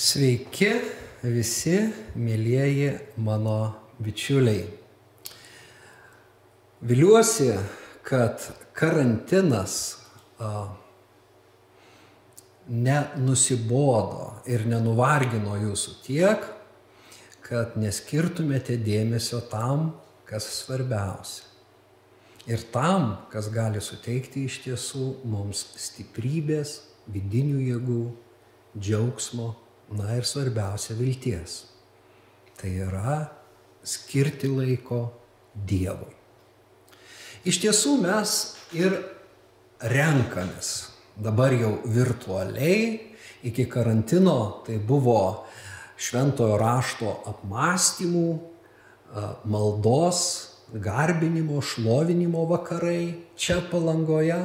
Sveiki visi, mėlyjeji mano bičiuliai. Viliuosi, kad karantinas a, nenusibodo ir nenuvargino jūsų tiek, kad neskirtumėte dėmesio tam, kas svarbiausia. Ir tam, kas gali suteikti iš tiesų mums stiprybės, vidinių jėgų, džiaugsmo, na ir svarbiausia vilties. Tai yra skirti laiko Dievui. Iš tiesų mes ir renkamės dabar jau virtualiai, iki karantino tai buvo šventojo rašto apmąstymų, maldos, garbinimo, šlovinimo vakarai čia palangoje,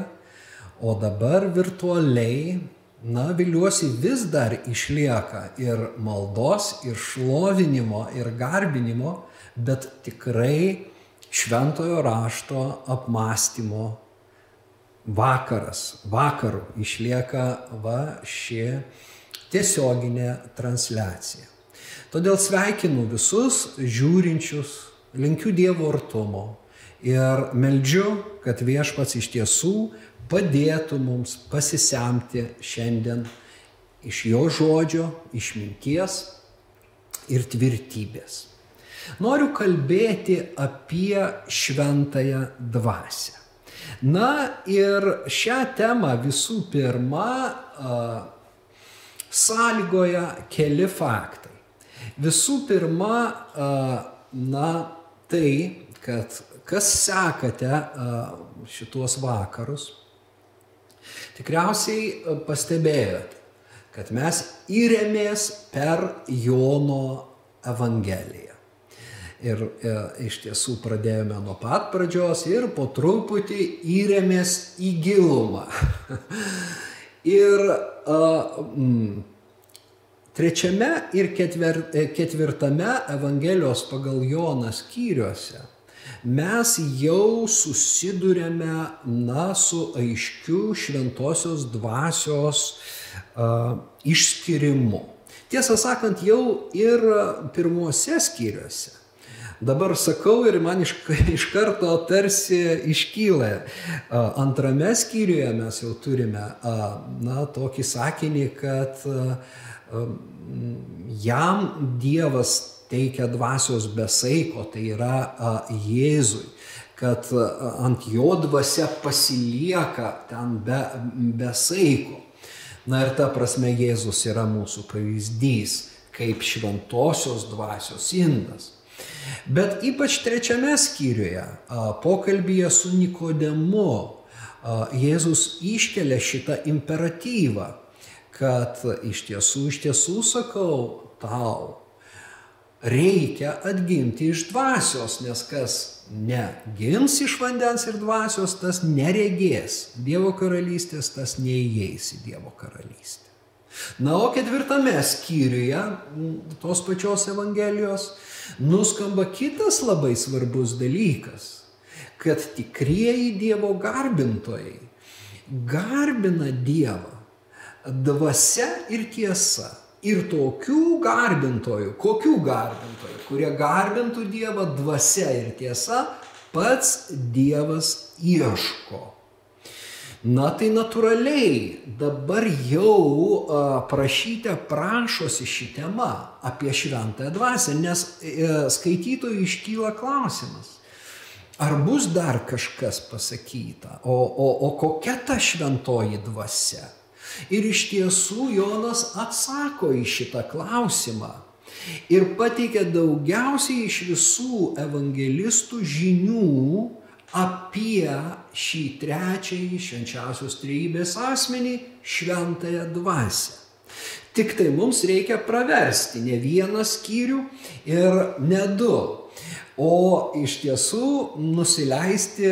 o dabar virtualiai na, viliuosi vis dar išlieka ir maldos, ir šlovinimo, ir garbinimo, bet tikrai šventojo rašto apmąstymo vakaras, vakarų išlieka va ši tiesioginė transliacija. Todėl sveikinu visus žiūrinčius, linkiu Dievo artumo ir meldžiu, kad viešpats iš tiesų padėtų mums pasisemti šiandien iš jo žodžio, išminties ir tvirtybės. Noriu kalbėti apie šventąją dvasę. Na ir šią temą visų pirma sąlygoja keli faktai. Visų pirma, na tai, kad kas sekate šituos vakarus, Tikriausiai e, pastebėjote, kad mes įrėmės per Jono Evangeliją. Ir e, iš tiesų pradėjome nuo pat pradžios ir po truputį įrėmės į gilumą. ir e, mm, trečiame ir ketver, ketvirtame Evangelijos pagal Joną skyriuose mes jau susidurėme, na, su aiškiu šventosios dvasios uh, išskirimu. Tiesą sakant, jau ir pirmuose skyriuose. Dabar sakau ir man iš, iš karto tarsi iškyla. Antrame skyriuje mes jau turime na, tokį sakinį, kad jam Dievas teikia dvasios besaiko, tai yra Jėzui, kad ant jo dvasia pasilieka ten be, besaiko. Na ir ta prasme Jėzus yra mūsų pavyzdys, kaip šventosios dvasios indas. Bet ypač trečiame skyriuje, pokalbėje su Nikodemu, Jėzus iškelia šitą imperatyvą, kad iš tiesų, iš tiesų sakau tau, reikia atgimti iš dvasios, nes kas negims iš vandens ir dvasios, tas neregės Dievo karalystės, tas neįeis į Dievo karalystę. Na, o ketvirtame skyriuje tos pačios Evangelijos nuskamba kitas labai svarbus dalykas, kad tikrieji Dievo garbintojai garbina Dievą dvasia ir tiesa ir tokių garbintojų, kokių garbintojų, kurie garbintų Dievą dvasia ir tiesa, pats Dievas ieško. Na tai natūraliai dabar jau prašyte prašosi ši tema apie šventąją dvasę, nes e, skaitytojui iškyla klausimas. Ar bus dar kažkas pasakyta, o, o, o kokia ta šventoji dvasia? Ir iš tiesų Jonas atsako į šitą klausimą ir pateikia daugiausiai iš visų evangelistų žinių apie šį trečiąjį švenčiausios trybės asmenį šventąją dvasę. Tik tai mums reikia praversti ne vieną skyrių ir ne du, o iš tiesų nusileisti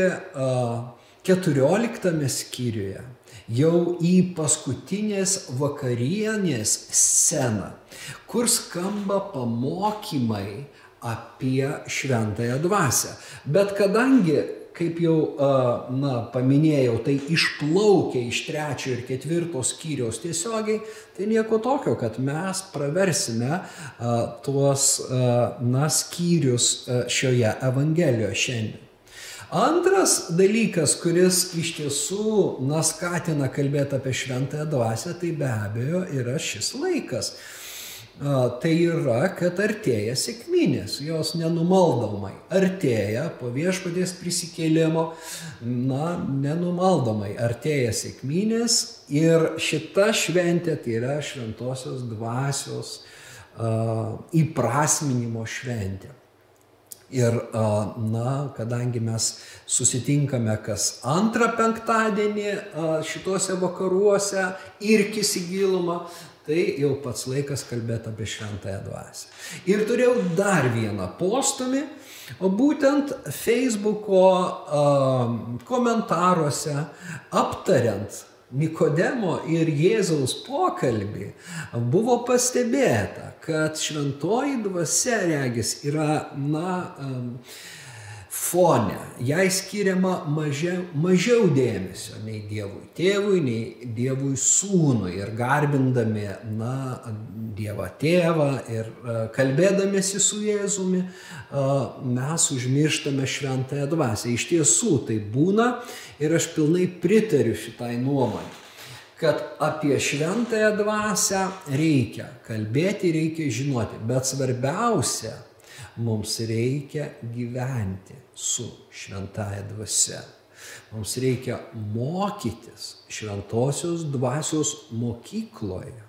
keturioliktame skyriuje jau į paskutinės vakarienės sceną, kur skamba pamokymai apie šventąją dvasę. Bet kadangi kaip jau, na, paminėjau, tai išplaukia iš trečio ir ketvirto skyriaus tiesiogiai, tai nieko tokio, kad mes praversime tuos, na, skyrius šioje Evangelijoje šiandien. Antras dalykas, kuris iš tiesų, na, skatina kalbėti apie šventąją dvasę, tai be abejo yra šis laikas tai yra, kad artėja sėkminės, jos nenumaldomai artėja po viešpatės prisikėlimo, na, nenumaldomai artėja sėkminės ir šita šventė tai yra šventosios dvasios uh, įprasminimo šventė. Ir, na, kadangi mes susitinkame kas antrą penktadienį šituose vakaruose ir kisigilumą, tai jau pats laikas kalbėti apie šventąją dvasę. Ir turėjau dar vieną postumį, o būtent Facebooko komentaruose aptariant Nikodemo ir Jėzaus pokalbį buvo pastebėta, kad šventoji dvasia regis yra, na, um, fone, jai skiriama mažiau, mažiau dėmesio nei Dievui tėvui, nei Dievui sūnui. Ir garbindami, na, Dievą tėvą ir uh, kalbėdamėsi su Jėzumi, uh, mes užmirštame šventąją dvasę. Iš tiesų tai būna ir aš pilnai pritariu šitai nuomonė kad apie šventąją dvasę reikia kalbėti, reikia žinoti, bet svarbiausia, mums reikia gyventi su šventaja dvasia. Mums reikia mokytis šventosios dvasios mokykloje.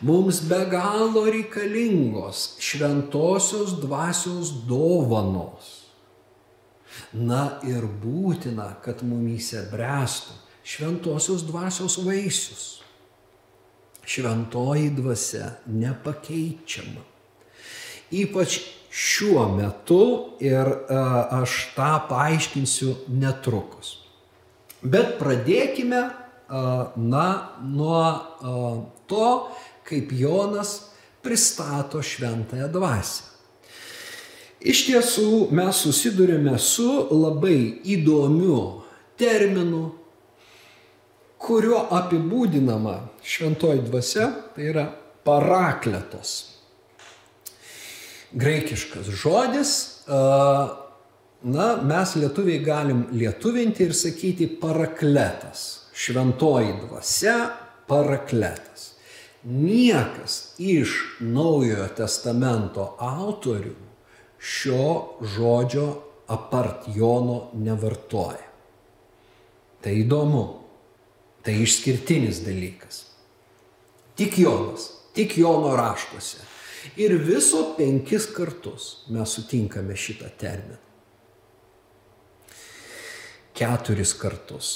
Mums be galo reikalingos šventosios dvasios dovanos. Na ir būtina, kad mumyse bręstų šventosios dvasios vaisius. Šventoji dvasia nepakeičiama. Ypač šiuo metu ir e, aš tą paaiškinsiu netrukus. Bet pradėkime, e, na, nuo e, to, kaip Jonas pristato šventąją dvasę. Iš tiesų mes susidurime su labai įdomiu terminu, kuriuo apibūdinama šventoji dvasia, tai yra parakletos graikiškas žodis. Na, mes lietuviai galim lietuvinti ir sakyti parakletas. Šventoji dvasia parakletas. Niekas iš Naujojo testamento autorių šio žodžio apart Jono nevartoja. Tai įdomu, tai išskirtinis dalykas. Tik Jonas, tik Jono raštuose Ir viso penkis kartus mes sutinkame šitą terminą. Keturis kartus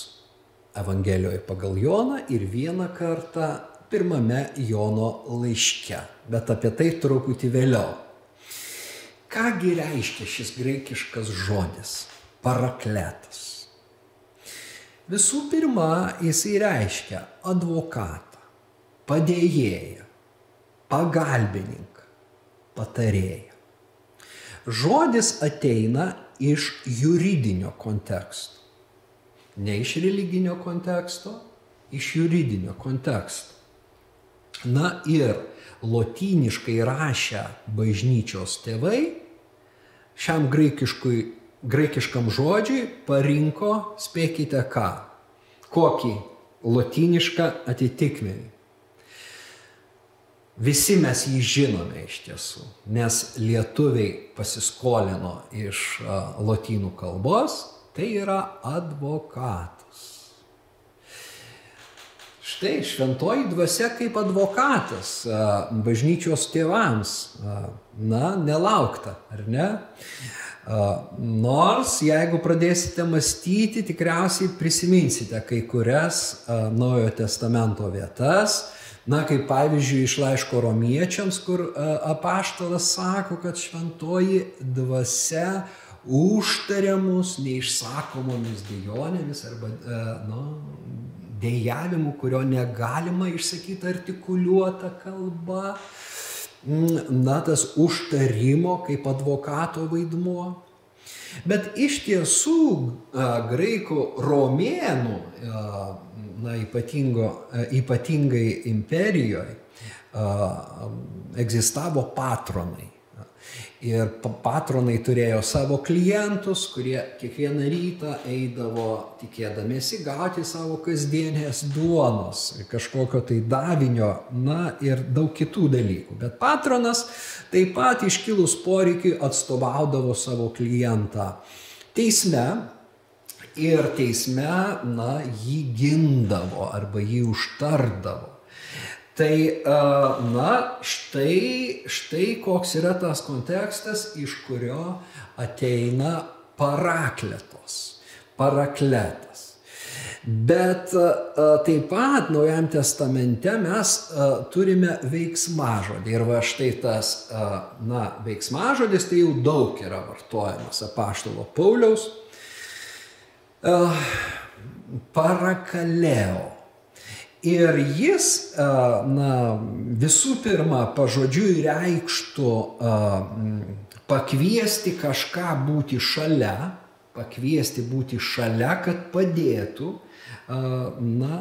Evangelijoje pagal Joną ir vieną kartą pirmame Jono laiške, bet apie tai truputį vėliau. Kągi reiškia šis graikiškas žodis - parakletas? Visų pirma, jisai reiškia advokatą, padėjėją, pagalbininką patarėją. Žodis ateina iš juridinio konteksto. Ne iš religinio konteksto, iš juridinio konteksto. Na ir lotyniškai rašę bažnyčios tėvai šiam graikiškam žodžiui parinko, spėkite ką, kokį lotynišką atitikmenį. Visi mes jį žinome iš tiesų, nes lietuviai pasiskolino iš lotynų kalbos, tai yra advokatas. Štai šventoji dvasia kaip advokatas bažnyčios tėvams. Na, nelaukta, ar ne? Nors jeigu pradėsite mąstyti, tikriausiai prisiminsite kai kurias Naujojo testamento vietas, Na, kaip pavyzdžiui iš laiško romiečiams, kur apaštalas sako, kad šventoji dvasia užtaria mus neišsakomomis dėjonėmis arba nu, dėjavimu, kurio negalima išsakyti artikuliuota kalba. Mm, na, tas užtarimo kaip advokato vaidmuo. Bet iš tiesų graikų romėnų, na, ypatingo, ypatingai imperijoje, egzistavo patronai. Ir patronai turėjo savo klientus, kurie kiekvieną rytą eidavo tikėdamėsi gauti savo kasdienės duonos, kažkokio tai davinio, na ir daug kitų dalykų. Bet patronas taip pat iškilus poreikiui atstovaudavo savo klientą teisme ir teisme, na, jį gindavo arba jį užtardavo. Tai, na, štai, štai koks yra tas kontekstas, iš kurio ateina parakletos, parakletas. Bet taip pat Naujam testamente mes turime veiksmažodį. Ir va štai tas, na, veiksmažodis tai jau daug yra vartojamas apaštalo Pauliaus. Parakaleo. Ir jis, na, visų pirma, pažodžiui reikštų pakviesti kažką būti šalia, pakviesti būti šalia, kad padėtų, na,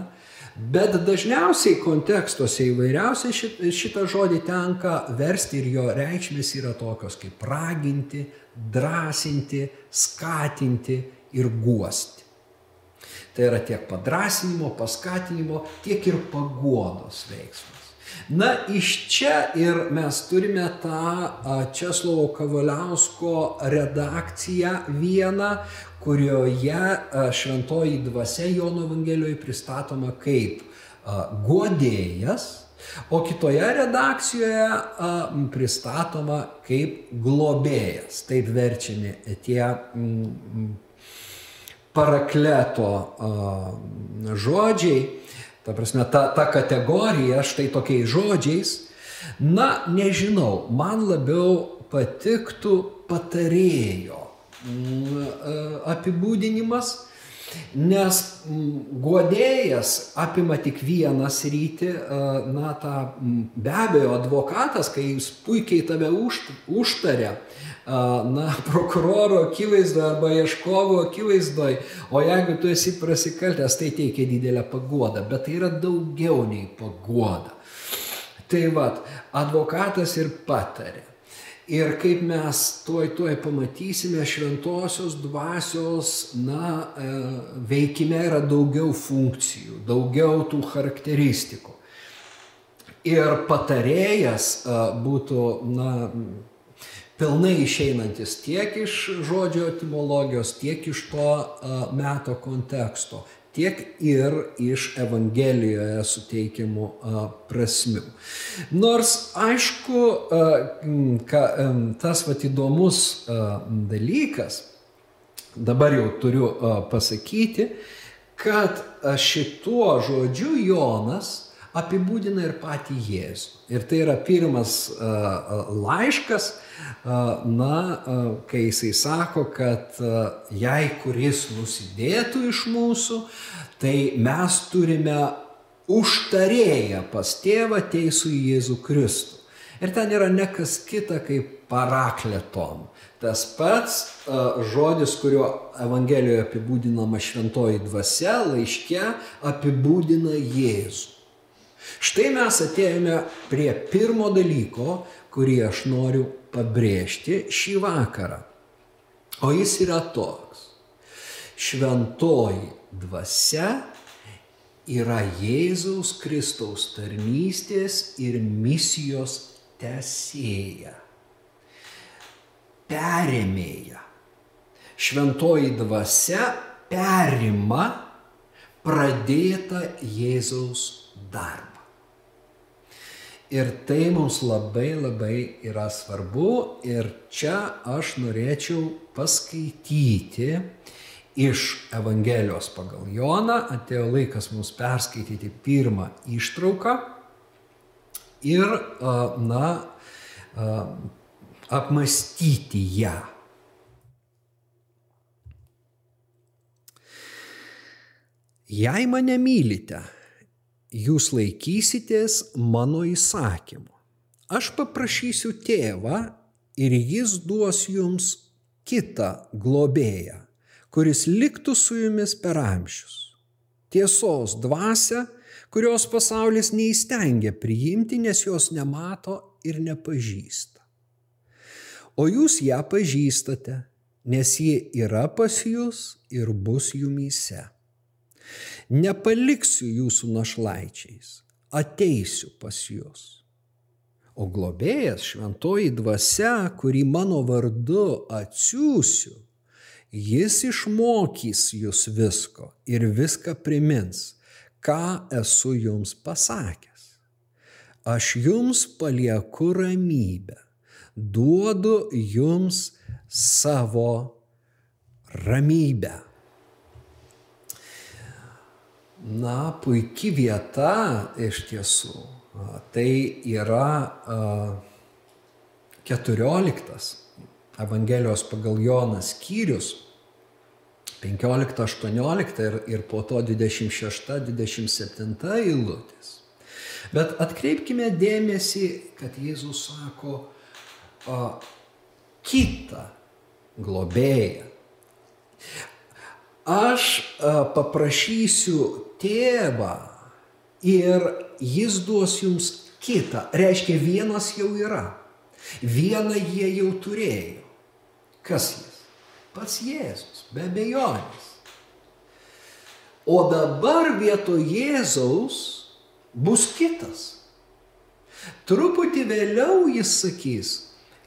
bet dažniausiai kontekstuose įvairiausiai šitą žodį tenka versti ir jo reikšmės yra tokios kaip raginti, drąsinti, skatinti ir guosti. Tai yra tiek padrasinimo, paskatinimo, tiek ir paguodos veiksmas. Na, iš čia ir mes turime tą Česlovo Kavaliausko redakciją vieną, kurioje šventoji dvasia Jono Evangelijoje pristatoma kaip godėjas, o kitoje redakcijoje pristatoma kaip globėjas. Taip verčiami tie parakleto žodžiai, ta prasme, ta, ta kategorija štai tokiais žodžiais, na, nežinau, man labiau patiktų patarėjo apibūdinimas, nes guodėjas apima tik vieną sritį, na, tą, be abejo, advokatas, kai jis puikiai tave užtaria, na, prokuroro akivaizdoje arba ieškovo akivaizdoje, o jeigu tu esi prasikaltęs, tai teikia didelę paguodą, bet tai yra daugiau nei paguoda. Tai vad, advokatas ir patarė. Ir kaip mes tuoj tuoj pamatysime, šventosios dvasios, na, e, veikime yra daugiau funkcijų, daugiau tų charakteristikų. Ir patarėjas e, būtų, na, pilnai išeinantis tiek iš žodžio etimologijos, tiek iš to meto konteksto, tiek ir iš Evangelijoje suteikiamų prasmių. Nors aišku, ka, tas vat įdomus dalykas, dabar jau turiu pasakyti, kad šituo žodžiu Jonas apibūdina ir patį Jėzų. Ir tai yra pirmas laiškas, na, kai jisai sako, kad jei kuris nusidėtų iš mūsų, tai mes turime užtarėję pas tėvą teisų Jėzų Kristų. Ir ten yra nekas kita kaip parakleton. Tas pats uh, žodis, kuriuo Evangelijoje apibūdinama šventoji dvasia, laiške apibūdina Jėzų. Štai mes atėjome prie pirmo dalyko, kurį aš noriu pabrėžti šį vakarą. O jis yra toks. Šventoji dvasia yra Jėzaus Kristaus tarnystės ir misijos tesėja, perėmėja. Šventoji dvasia perima pradėtą Jėzaus darbą. Ir tai mums labai labai yra svarbu. Ir čia aš norėčiau paskaityti iš Evangelijos pagal Joną, atėjo laikas mums perskaityti pirmą ištrauką. Ir, na, apmastyti ją. Jei mane mylite, jūs laikysitės mano įsakymų. Aš paprašysiu tėvą ir jis duos jums kitą globėją, kuris liktų su jumis per amžius. Tiesos dvasia, kurios pasaulis neįstengia priimti, nes jos nemato ir nepažįsta. O jūs ją pažįstate, nes ji yra pas jūs ir bus jumyse. Nepaliksiu jūsų našlaičiais, ateisiu pas jūs. O globėjas, šventoji dvasia, kurį mano vardu atsiųsiu, jis išmokys jūs visko ir viską primins, ką esu jums pasakęs. Aš jums palieku ramybę, duodu jums savo ramybę. Na, puikia vieta iš tiesų Tai yra 14 Evangelijos pagal Joną skyrius, 15-18 ir, ir po to 26-27 eilutės. Bet atkreipkime dėmesį, kad Jėzus sako o, kitą globėją. Aš a, paprašysiu tėvą ir jis duos jums kitą. Reiškia, vienas jau yra. Vieną jie jau turėjo. Kas jis? Pats Jėzus, be abejonės. O dabar vietoj Jėzaus bus kitas. Truputį vėliau jis sakys,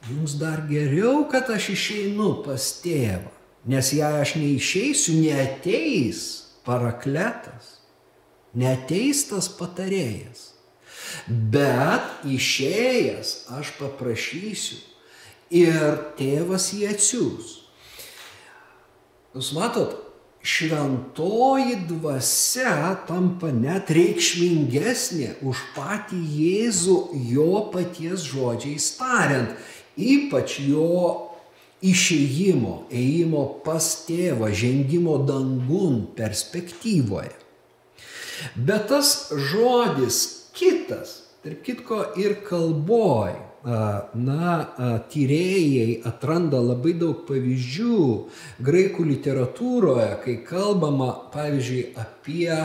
jums dar geriau, kad aš išeinu pas tėvą, nes jei aš neišeisiu, neateis parakletas neteis tas patarėjas. Bet išėjęs aš paprašysiu ir tėvas jį atsiūs. Jūs matot, šventoji dvasia tampa net reikšmingesnė už patį Jėzų jo paties žodžiais tariant, ypač jo išėjimo, ėjimo pas tėvą, žengimo dangun perspektyvoje. Bet tas žodis kitas, tarp kitko ir kalboj, na, tyrėjai atranda labai daug pavyzdžių graikų literatūroje, kai kalbama, pavyzdžiui, apie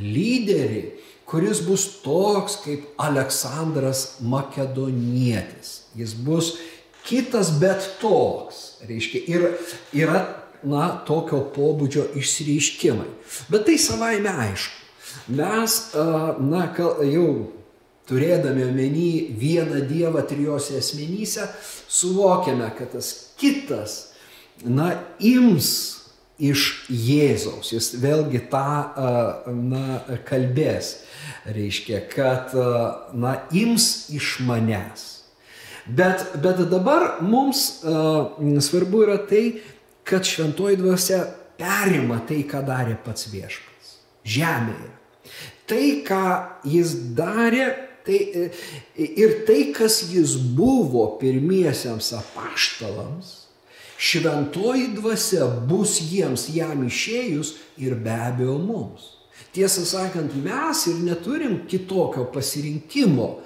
lyderį, kuris bus toks kaip Aleksandras Makedonietis. Jis bus kitas, bet toks. Reiškia, ir yra, na, tokio pobūdžio išsireiškimai. Bet tai savaime aišku. Mes, na, jau turėdami omeny vieną Dievą trijose asmenyse, suvokiame, kad tas kitas, na, ims iš Jėzaus, jis vėlgi tą, na, kalbės, reiškia, kad, na, ims iš manęs. Bet, bet dabar mums svarbu yra tai, kad šventoji dvasia perima tai, ką darė pats viešpats žemėje. Tai, ką jis darė, tai e, ir tai, kas jis buvo pirmiesiems apaštalams, šventoji dvasia bus jiems jam išėjus ir be abejo mums. Tiesą sakant, mes ir neturim kitokio pasirinkimo.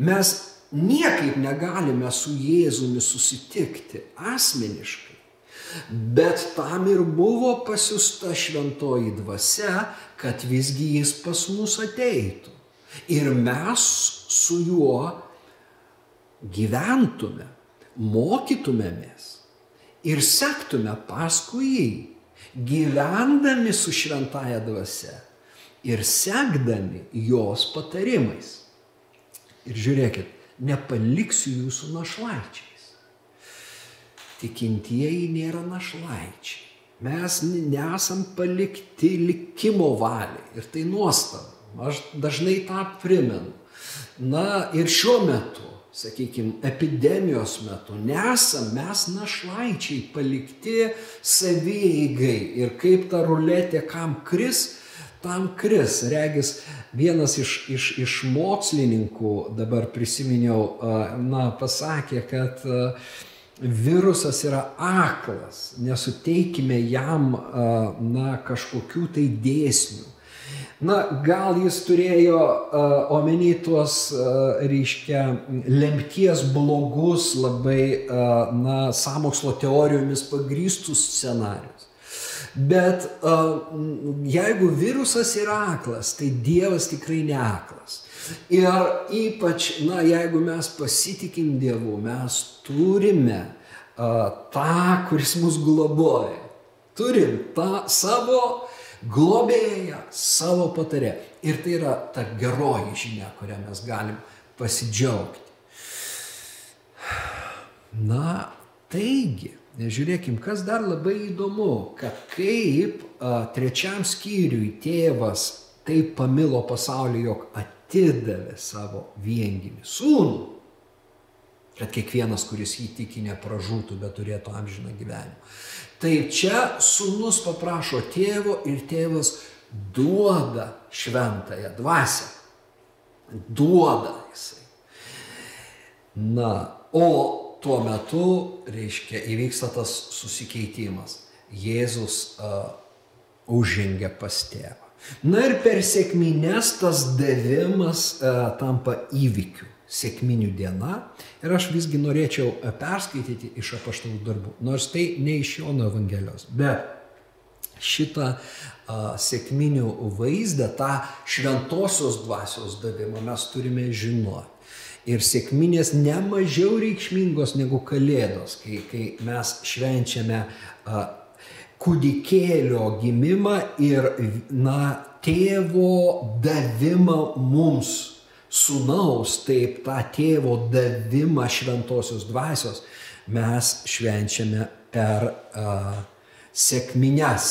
Mes niekaip negalime su Jėzumi susitikti asmeniškai. Bet tam ir buvo pasiusta šventoji dvasia, kad visgi jis pas mus ateitų. Ir mes su juo gyventume, mokytumėmės ir sektume paskui jį, gyvendami su šventaja dvasia ir sekdami jos patarimais. Ir žiūrėkit, nepaliksiu jūsų našlaičiai tikintieji nėra našlaičiai. Mes nesam palikti likimo valiai. Ir tai nuostabu. Aš dažnai tą primenu. Na ir šiuo metu, sakykime, epidemijos metu nesam mes našlaičiai palikti savieigai. Ir kaip ta ruletė kam kris, tam kris. Regis vienas iš, iš, iš mokslininkų, dabar prisiminiau, na, pasakė, kad virusas yra aklas, nesuteikime jam na, kažkokių tai dėsnių. Na, gal jis turėjo uh, omeny tuos, uh, reiškia, lemties blogus, labai, uh, na, samokslo teorijomis pagrįstus scenarius. Bet uh, jeigu virusas yra aklas, tai Dievas tikrai neaklas. Ir ypač, na, jeigu mes pasitikim Dievu, mes turime uh, tą, kuris mus globoja. Turim tą savo globėją, savo patarę. Ir tai yra ta geroji žinia, kurią mes galim pasidžiaugti. Na, taigi, žiūrėkim, kas dar labai įdomu, kad kaip a, trečiam skyriui tėvas taip pamilo pasaulį, jog atidavė savo viengimį sūnų, kad kiekvienas, kuris jį tiki, nepražūtų, bet turėtų amžiną gyvenimą. Tai čia sūnus paprašo tėvo ir tėvas duoda šventąją dvasę. Duoda jisai. Na, o tuo metu, reiškia, įvyksta tas susikeitimas. Jėzus uh, užžengia pas tėvą. Na ir per sėkmines tas davimas uh, tampa įvykiu. Sėkminių diena. Ir aš visgi norėčiau e, perskaityti iš apaštalų darbų, nors tai ne iš Jono Evangelijos, bet šitą a, sėkminių vaizdą, tą šventosios dvasios davimą mes turime žinoti. Ir sėkminės nemažiau reikšmingos negu kalėdos, kai, kai mes švenčiame a, kūdikėlio gimimą ir na, tėvo davimą mums sunaus, taip tą tėvo davimą šventosios dvasios mes švenčiame per uh, sėkmines.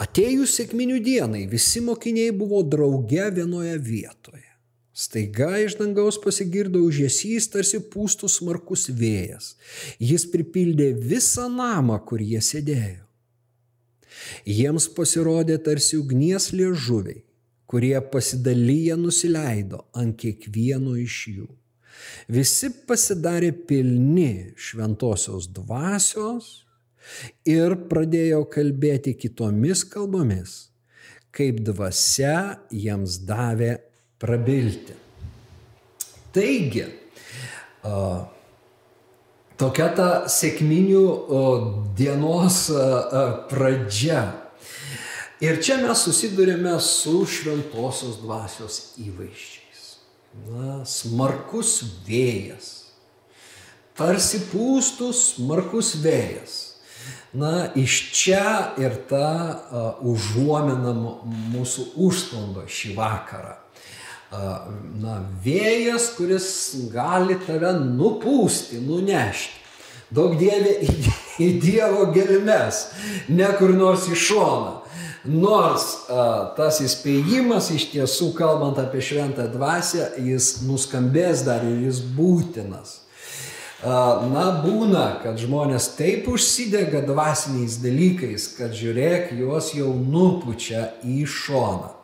Atėjus sėkminių dienai visi mokiniai buvo drauge vienoje vietoje. Staiga iš dangaus pasigirdo užėsys, tarsi pūstų smarkus vėjas. Jis pripildė visą namą, kur jie sėdėjo. Jiems pasirodė tarsi ugnies liežuviai kurie pasidalyję nusileido ant kiekvieno iš jų. Visi pasidarė pilni šventosios dvasios ir pradėjo kalbėti kitomis kalbomis, kaip dvasia jiems davė prabilti. Taigi, tokia ta sėkminių dienos pradžia Ir čia mes susidurėme su šventosios dvasios įvaizdžiais. Na, smarkus vėjas. Tarsi pūstų smarkus vėjas. Na, iš čia ir ta uh, užuomina mūsų užsklando šį vakarą. Na, vėjas, kuris gali tave nupūsti, nunešti. Daug dievė į, į Dievo gelmes, ne kur nors į šoną. Nors a, tas įspėjimas iš tiesų, kalbant apie šventą dvasę, jis nuskambės dar ir jis būtinas. Na, būna, kad žmonės taip užsidega dvasiniais dalykais, kad žiūrėk, juos jau nupučia į šoną.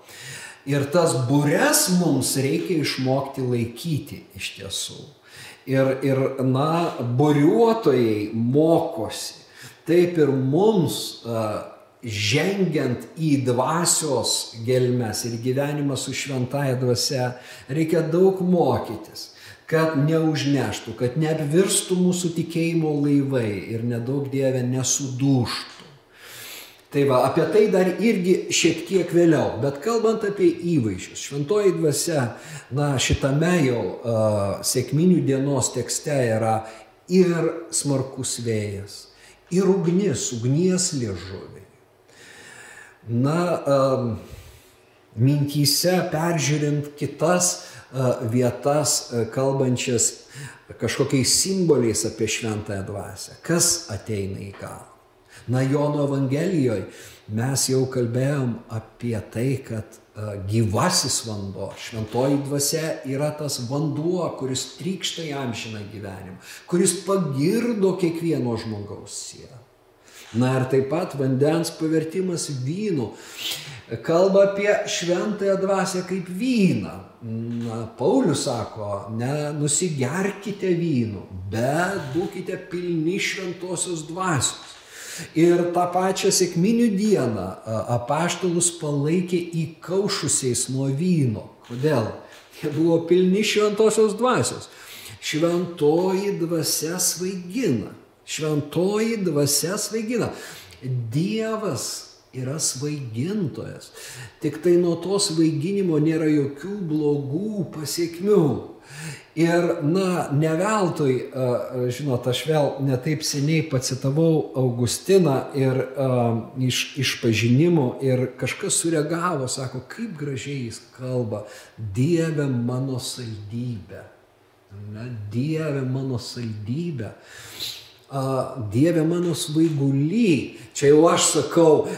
Ir tas būres mums reikia išmokti laikyti iš tiesų. Ir, ir na, buriuotojai mokosi. Taip ir mums žengiant į dvasios gelmes ir gyvenimą su šventaja dvasia, reikia daug mokytis, kad neužneštų, kad neapvirstų mūsų tikėjimo laivai ir nedaug dievė nesuduštų. Tai va, apie tai dar irgi šiek tiek vėliau, bet kalbant apie įvaizdžius, šventoji dvasia, na, šitame jau uh, sėkminių dienos tekste yra ir smarkus vėjas, ir ugnis, ugnies liežuvė na, mintyse peržiūrint kitas vietas, kalbančias kažkokiais simboliais apie šventąją dvasę. Kas ateina į galą? Na, Jono Evangelijoje mes jau kalbėjom apie tai, kad gyvasis vanduo, šventoji dvasia yra tas vanduo, kuris trykšta į amžiną gyvenimą, kuris pagirdo kiekvieno žmogaus sielą. Na ir taip pat vandens pavertimas vynu. Kalba apie šventąją dvasę kaip vyną. Na, Paulius sako, nenusigerkite vynu, bet būkite pilni šventosios dvasios. Ir tą pačią sėkminių dieną apaštalus palaikė įkaušusiais nuo vyno. Kodėl? Jie buvo pilni šventosios dvasios. Šventoji dvasia svaigina. Šventoji dvasia svaigina. Dievas yra svaigintojas. Tik tai nuo to svaiginimo nėra jokių blogų pasiekmių. Ir, na, ne veltui, žinot, aš vėl netaip seniai pacitavau Augustiną ir uh, iš, iš pažinimo ir kažkas sureagavo, sako, kaip gražiai jis kalba, Dieve mano saldybė. Na, Dieve mano saldybė. Uh, Dieve mano svaiguly, čia jau aš sakau,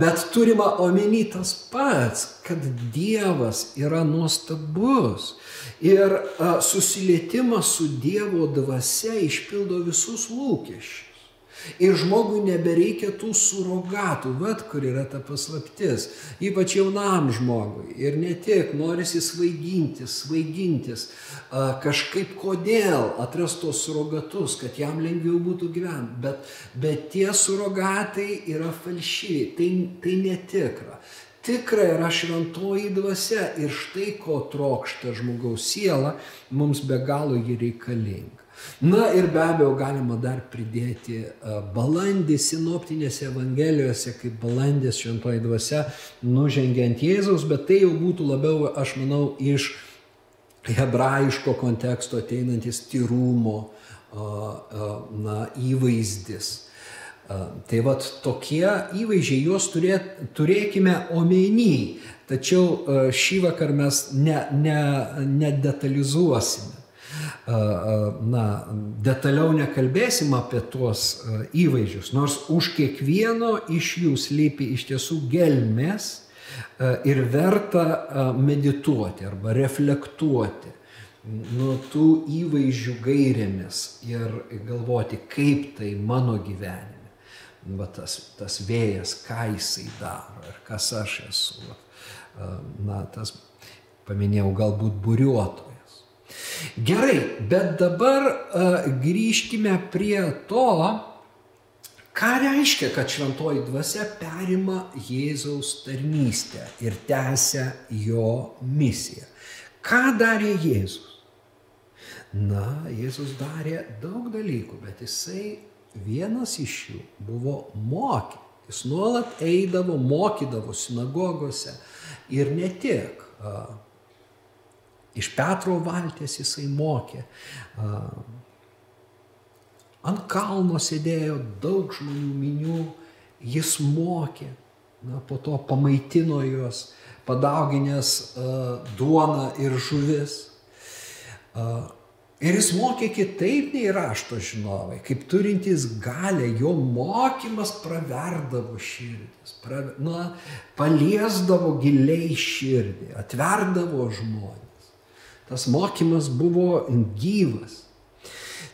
bet turima omeny tas pats, kad Dievas yra nuostabus. Ir susilietimas su Dievo dvasia išpildo visus lūkesčius. Ir žmogui nebereikia tų surogatų, vad kur yra ta paslaptis, ypač jaunam žmogui. Ir ne tik, norisi svaigintis, svaigintis, kažkaip kodėl atrasti tos surogatus, kad jam lengviau būtų gyventi. Bet, bet tie surogatai yra falšyvi, tai, tai netikra tikra yra šventoji dvasia ir štai ko trokšta žmogaus siela, mums be galo ji reikalinga. Na ir be abejo galima dar pridėti balandį sinoptinėse evangelijose, kaip balandis šventoji dvasia nužengiant Jėzaus, bet tai jau būtų labiau, aš manau, iš hebrajiško konteksto ateinantis tyrumo na, įvaizdis. Tai vad tokie įvaizdžiai, juos turėt, turėkime omeny, tačiau šį vakar mes nedetalizuosime. Ne, ne Na, detaliau nekalbėsim apie tuos įvaizdžius, nors už kiekvieno iš jų slypi iš tiesų gelmės ir verta medituoti arba reflektuoti nuo tų įvaizdžių gairėmis ir galvoti, kaip tai mano gyvenime va, tas, tas vėjas, ką jisai daro ir kas aš esu. Na, tas paminėjau galbūt buriuotojas. Gerai, bet dabar uh, grįžkime prie to, ką reiškia, kad šventoji dvasia perima Jėzaus tarnystę ir tęsia jo misiją. Ką darė Jėzus? Na, Jėzus darė daug dalykų, bet jisai vienas iš jų buvo mokė. Jis nuolat eidavo, mokydavo sinagogose ir ne tik. Iš Petro valties jisai mokė. Ant kalno sėdėjo daug žmonių minių, jis mokė, na, po to pamaitino juos, padauginęs duoną ir žuvis. Ir jis mokė kitaip nei rašto žinovai, kaip turintys galę, jo mokymas praverdavo širdis, pra, na, paliesdavo giliai širdį, atverdavo žmonės. Tas mokymas buvo gyvas.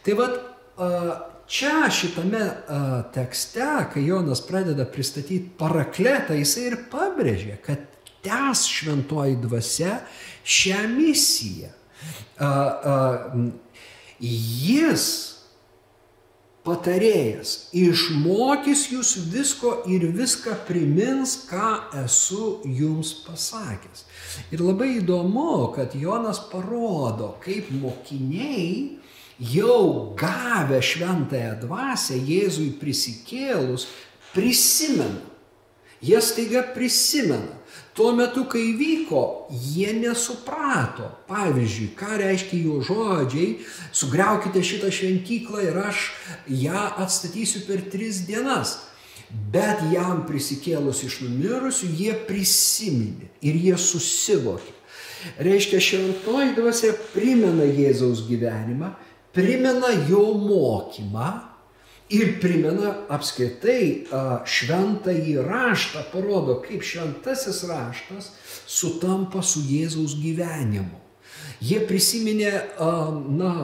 Tai vad, čia šitame tekste, kai Jonas pradeda pristatyti parakletą, jisai ir pabrėžė, kad tęs šventoji dvasia šią misiją jis patarėjas išmokys jūs visko ir viską primins, ką esu jums pasakęs. Ir labai įdomu, kad Jonas parodo, kaip mokiniai jau gavę šventąją dvasę Jėzui prisikėlus prisimena. Jie staiga prisimena. Tuo metu, kai vyko, jie nesuprato. Pavyzdžiui, ką reiškia jo žodžiai, sugriaukite šitą šventyklą ir aš ją atstatysiu per tris dienas. Bet jam prisikėlus iš numirusių, jie prisiminė ir jie susivokė. Reiškia, šventoji dvasia primena Jėzaus gyvenimą, primena jo mokymą ir primena apskritai šventąjį raštą, parodo, kaip šventasis raštas sutampa su Jėzaus gyvenimu. Jie prisiminė, na,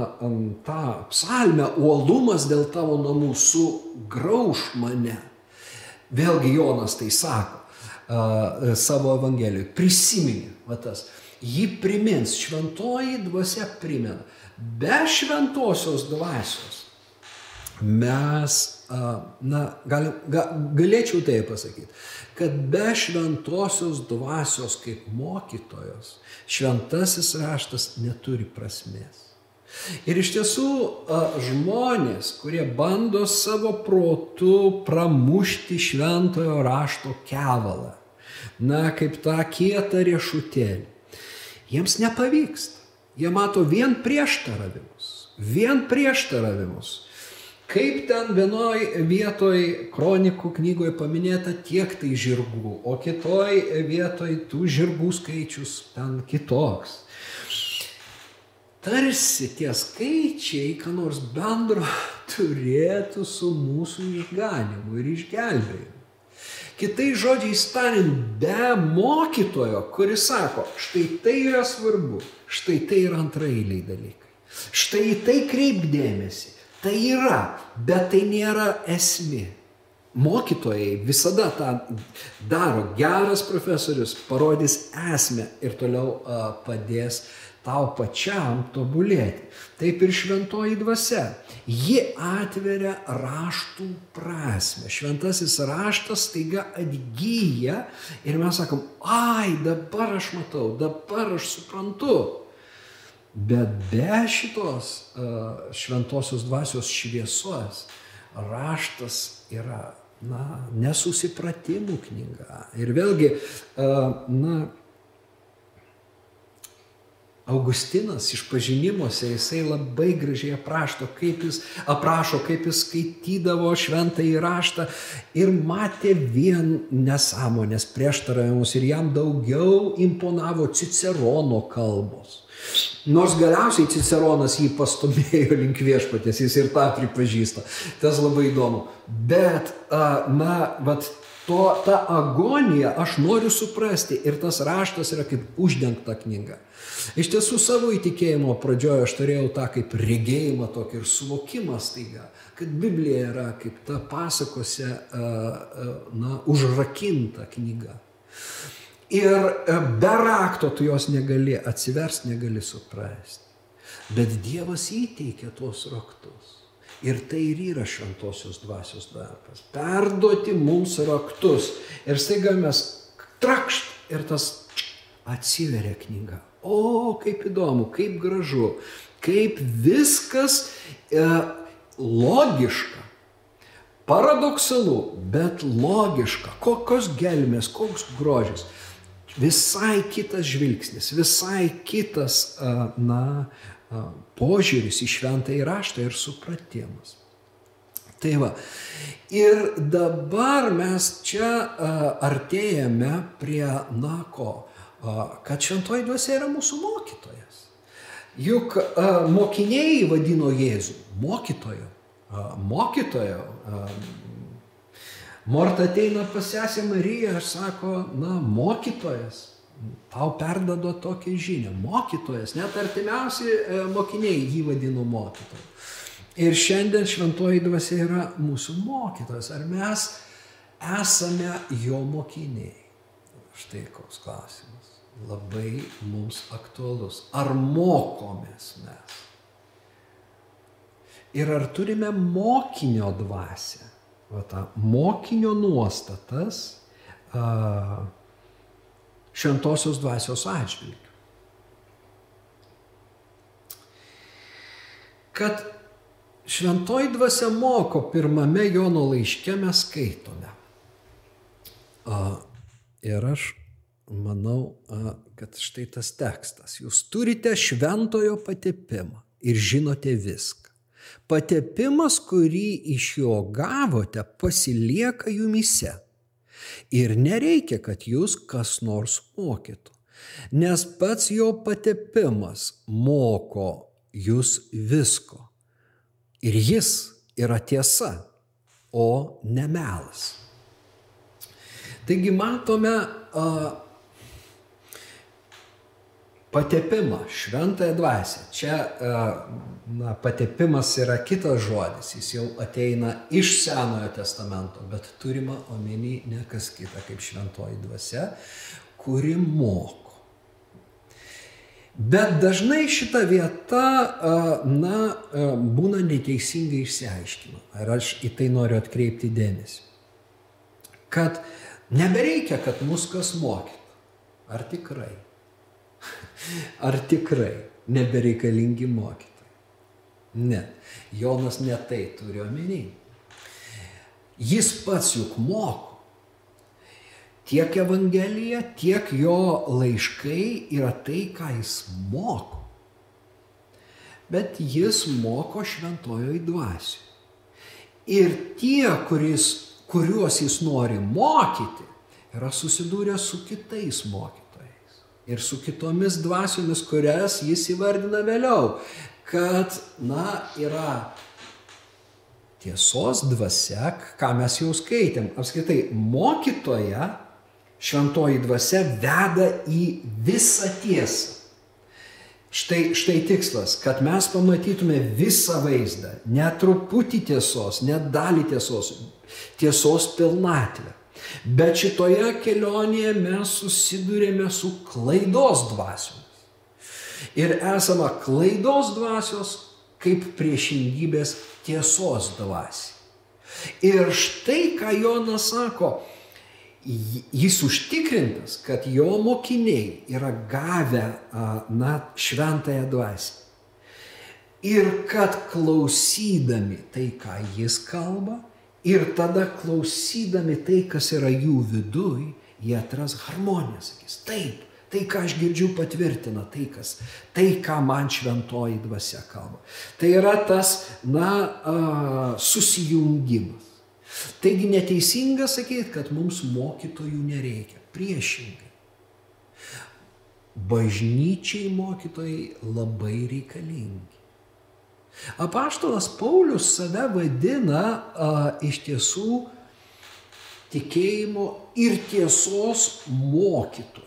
tą psalmę, uolumas dėl tavo namų sugrauž mane. Vėlgi Jonas tai sako savo Evangelijoje. Prisiminė, va tas. Ji primins, šventoji dvasia primena. Be šventosios dvasios mes na, gal, ga, galėčiau tai pasakyti, kad be šventosios dvasios kaip mokytojos, šventasis raštas neturi prasmės. Ir iš tiesų žmonės, kurie bando savo protu pramušti šventojo rašto kevalą, na, kaip tą kietą riešutėlį, jiems nepavyksta. Jie mato vien prieštaravimus, vien prieštaravimus. Kaip ten vienoj vietoj kronikų knygoje paminėta tiek tai žirgų, o kitoj vietoj tų žirgų skaičius ten kitoks. Tarsi tie skaičiai, ką nors bendro, turėtų su mūsų išganimu ir išgelbėjimu. Kitai žodžiai tariant, be mokytojo, kuris sako, štai tai yra svarbu, štai tai yra antrailiai dalykai. Štai į tai kreipdėmėsi. Tai yra, bet tai nėra esmė. Mokytojai visada tą daro. Geras profesorius parodys esmę ir toliau uh, padės tau pačiam tobulėti. Taip ir šventoji dvasia. Ji atveria raštų prasme. Šventasis raštas taiga atgyja ir mes sakom, ai, dabar aš matau, dabar aš suprantu. Bet be šitos uh, šventosios dvasios šviesos raštas yra, na, nesusipratimų knyga. Ir vėlgi, uh, na, Augustinas išpažinimuose jisai labai gražiai aprašo, kaip jis, aprašo, kaip jis skaitydavo šventąjį raštą ir matė vien nesąmonės prieštaravimus ir jam daugiau imponavo Cicerono kalbos. Nors galiausiai Ciceronas jį pastumėjo link viešpatės, jis ir tą pripažįsta. Tas labai įdomu. Bet, na, vat to, tą agoniją aš noriu suprasti ir tas raštas yra kaip uždengta knyga. Iš tiesų savo įtikėjimo pradžioje aš turėjau tą kaip regėjimą tokį ir suvokimą staiga, kad Biblija yra kaip ta pasakose, na, užrakinta knyga. Ir be rakto tu jos negali atsiversti, negali suprasti. Bet Dievas įteikia tuos raktus. Ir tai ir yra šventosios dvasios darbas. Perduoti mums raktus. Ir staiga mes trakšt ir tas atsiveria knyga. O, kaip įdomu, kaip gražu, kaip viskas e, logiška. Paradoksalu, bet logiška. Kokios gelmės, koks grožis. Visai kitas žvilgsnis, visai kitas, na, požiūris į šventą įraštą ir supratimas. Tai va. Ir dabar mes čia artėjame prie nako, kad šventoji dvasia yra mūsų mokytojas. Juk mokiniai vadino Jėzų mokytoju. Mokytojo. Morta ateina pas sesę Mariją ir sako, na, mokytojas tau perdado tokią žinią. Mokytojas, net artimiausi e, mokiniai jį vadino mokytoju. Ir šiandien šventoji dvasia yra mūsų mokytojas. Ar mes esame jo mokiniai? Štai koks klausimas. Labai mums aktualus. Ar mokomės mes? Ir ar turime mokinio dvasę? Va tą mokinio nuostatas. Uh, šventosios dvasios atžvilgiu. Kad šventoji dvasia moko pirmame Jono laiške mes skaitome. A, ir aš manau, a, kad štai tas tekstas. Jūs turite šventojo patepimą ir žinote viską. Patepimas, kurį iš jo gavote, pasilieka jumise Ir nereikia, kad jūs kas nors mokytų, nes pats jo patepimas moko jūs visko. Ir jis yra tiesa, o ne melas. Taigi matome uh, patepimą, šventąją dvasę. Čia na, patepimas yra kitas žodis, jis jau ateina iš Senojo testamento, bet turima omeny ne kas kita kaip šventoji dvasia, kuri moko. Bet dažnai šita vieta, na, būna neteisingai išsiaiškima. Ir aš į tai noriu atkreipti dėmesį. Kad nebereikia, kad mus kas mokytų. Ar tikrai? Ar tikrai nebereikalingi mokytojai? Ne. Jonas ne tai turi omeny. Jis pats juk moko. Tiek Evangelija, tiek jo laiškai yra tai, ką jis moko. Bet jis moko šventojoj dvasiui. Ir tie, kuris, kuriuos jis nori mokyti, yra susidūrę su kitais mokytojais. Ir su kitomis dvasiomis, kurias jis įvardina vėliau. Kad, na, yra tiesos dvasia, ką mes jau skaitėm. Apskritai, mokytoja šventoji dvasia veda į visą tiesą. Štai, štai tikslas, kad mes pamatytume visą vaizdą, ne truputį tiesos, ne dalį tiesos, tiesos pilnatvę. Bet šitoje kelionėje mes susidurėme su klaidos dvasiomis. Ir esama klaidos dvasios kaip priešingybės tiesos dvasiai. Ir štai ką Jonas sako, jis užtikrintas, kad jo mokiniai yra gavę, na, šventąją dvasę. Ir kad klausydami tai, ką jis kalba, ir tada klausydami tai, kas yra jų viduj, jie atras harmoniją, sakys, taip, tai, ką aš girdžiu, patvirtina tai, kas, tai, ką man šventoji dvasia kalba. Tai yra tas, na, susijungimas. Taigi neteisinga sakyti, kad mums mokytojų nereikia. Priešingai. Bažnyčiai mokytojai labai reikalingi. Apaštalas Paulius save vadina a, iš tiesų tikėjimo ir tiesos mokytoju.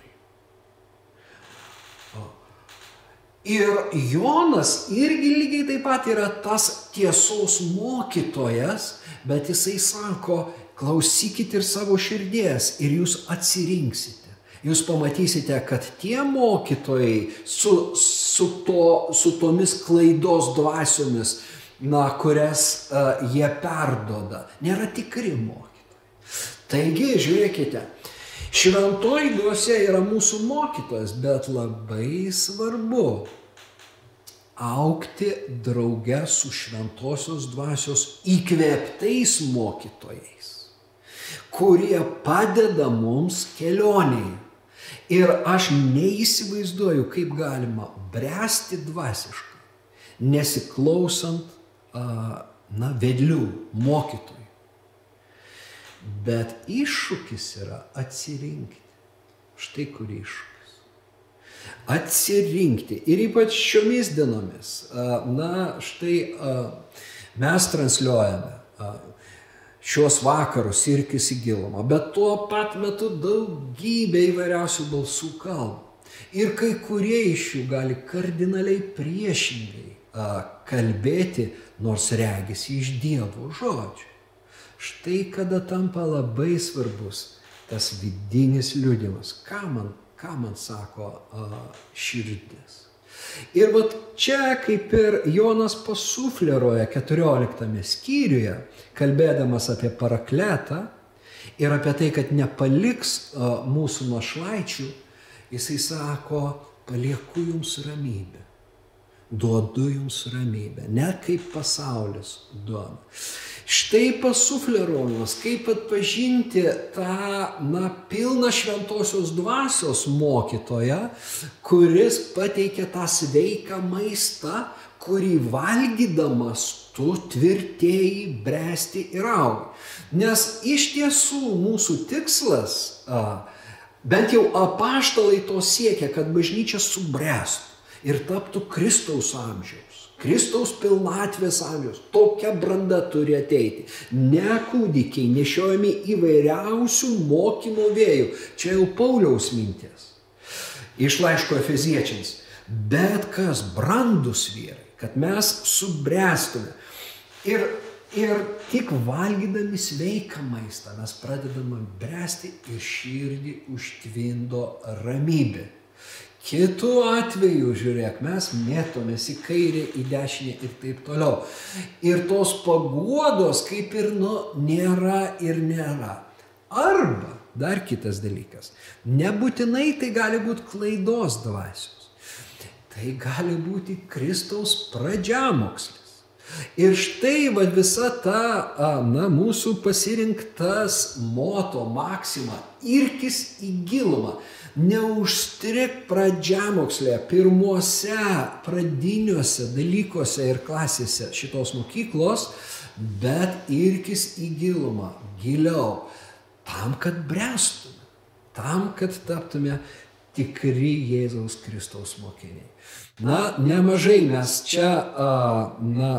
Ir Jonas irgi lygiai taip pat yra tas tiesos mokytojas, bet jisai sako, klausykit ir savo širdies ir jūs atsirinksite. Jūs pamatysite, kad tie mokytojai su, su, to, su tomis klaidos dvasiomis, na, kurias uh, jie perdoda, nėra tikri mokytojai. Taigi, žiūrėkite, šventoji dvasia yra mūsų mokytojas, bet labai svarbu aukti drauge su šventosios dvasios įkvėptais mokytojais, kurie padeda mums kelionėje. Ir aš neįsivaizduoju, kaip galima bręsti dvasiškai, nesiklausant, na, vedlių, mokytojų. Bet iššūkis yra atsirinkti. Štai kur iššūkis atsirinkti. Ir ypač šiomis dienomis, na, štai mes transliuojame šios vakarus irkis į gilumą, bet tuo pat metu daugybė įvairiausių balsų kalba. Ir kai kurie iš jų gali kardinaliai priešingai kalbėti, nors regisi iš Dievo žodžių. Štai kada tampa labai svarbus tas vidinis liūdimas, ką man ką man sako širdis. Ir vat čia kaip ir Jonas pasufleruoja 14 skyriuje, kalbėdamas apie parakletą ir apie tai, kad nepaliks mūsų našlaičių, jisai sako, palieku jums ramybę, duodu jums ramybę, ne kaip pasaulis duoda. Štai pasufleruojamas, kaip atpažinti tą, na, pilną šventosios dvasios mokytoją, kuris pateikia tą sveiką maistą, kurį valgydamas tu tvirtėjai, bręsti ir augi. Nes iš tiesų mūsų tikslas, bent jau apaštalai to siekia, kad bažnyčia subręstų ir taptų Kristaus amžiaus. Kristaus pilnatvės amžiaus. Tokia branda turi ateiti. Ne kūdikiai nešiojami įvairiausių mokymo vėjų. Čia jau Pauliaus mintis. Iš laiško Efeziečiams. Bet kas brandus vyrai, kad mes subręstume. Ir, ir tik valgydami sveiką maistą mes pradedame bręsti ir širdį užtvindo ramybė. Kitu atveju, žiūrėk, mes mėtomės į kairę, į dešinę ir taip toliau. Ir tos paguodos kaip ir nu nėra ir nėra. Arba dar kitas dalykas. Nebūtinai tai gali būti klaidos dvasios. Tai gali būti Kristaus pradžiamokslis. Ir štai va, visa ta na, mūsų pasirinktas moto, maksima, irkis į gilumą. Neužstrik pradžiamokslė pirmuose pradiniuose dalykuose ir klasėse šitos mokyklos, bet irkis į gilumą, giliau, tam, kad brestume, tam, kad taptume tikri Jėzaus Kristaus mokiniai. Na, nemažai mes čia, na,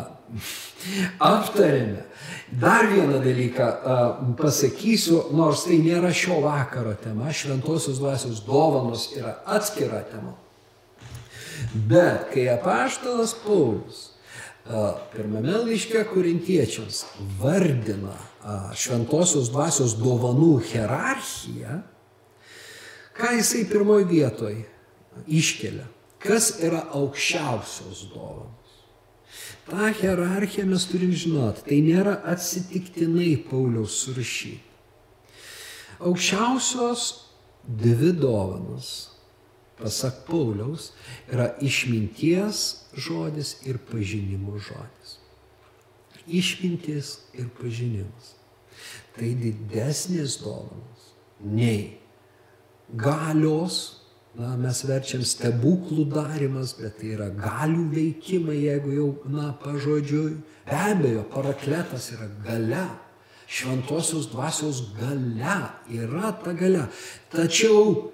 aptarėme. Dar vieną dalyką pasakysiu, nors tai nėra šio vakaro tema, šventosios dvasios dovanos yra atskira tema. Bet kai apaštalas Paulius pirmame laiške korintiečiams vardina šventosios dvasios dovanų hierarchiją, ką jisai pirmoji vietoj iškelia? Kas yra aukščiausios dovanos? tą hierarchiją mes turim žinot. Tai nėra atsitiktinai Pauliaus surašyti. Aukščiausios dvi dovanos, pasak Pauliaus, yra išminties žodis ir pažinimo žodis. Išmintis ir pažinimas. Tai didesnės dovanos nei galios na, mes verčiam stebuklų darimas, bet tai yra galių veikimai, jeigu jau, na, pažodžiui. Be abejo, parakletas yra gale. Šventosios dvasios gale yra ta gale. Tačiau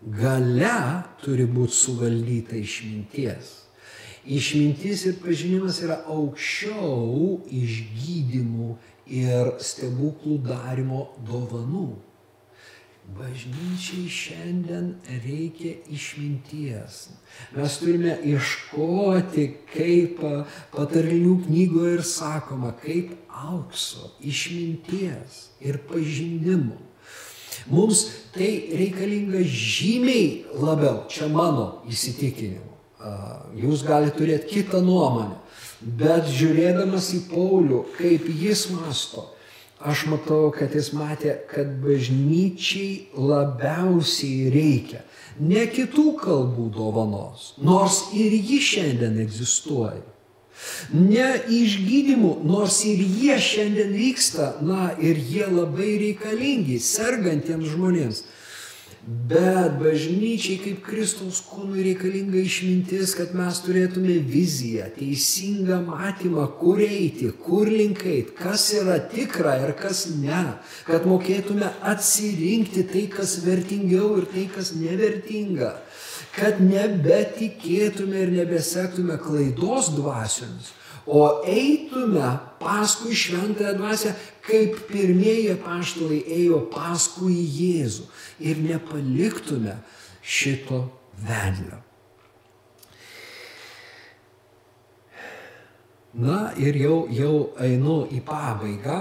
gale turi būti suvaldyta išminties. Išmintis ir pažinimas yra aukščiau išgydymų ir stebuklų darimo dovanų. Bažnyčiai šiandien reikia išminties. Mes turime iškoti, kaip patarlių knygoje ir sakoma, kaip aukso, išminties ir pažinimo. Mums tai reikalinga žymiai labiau, čia mano įsitikinimu. Jūs galite turėti kitą nuomonę, bet žiūrėdamas į Paulių, kaip jis masto, aš matau, kad jis matė, kad bažnyčiai labiausiai reikia ne kitų kalbų dovanos, nors ir ji šiandien egzistuoja. Ne išgydymų, nors ir jie šiandien vyksta, na ir jie labai reikalingi sergantiems žmonėms. Bet bažnyčiai kaip Kristaus kūnui reikalinga išmintis, kad mes turėtume viziją, teisingą matymą, kur eiti, kur link eiti, kas yra tikra ir kas ne. Kad mokėtume atsirinkti tai, kas vertingiau ir tai, kas nevertinga. Kad nebetikėtume ir nebesektume klaidos dvasiomis, o eitume paskui šventąją dvasę, kaip pirmieji paštalai ėjo paskui Jėzų ir nepaliktume šito vedlio. Na ir jau, jau einu į pabaigą.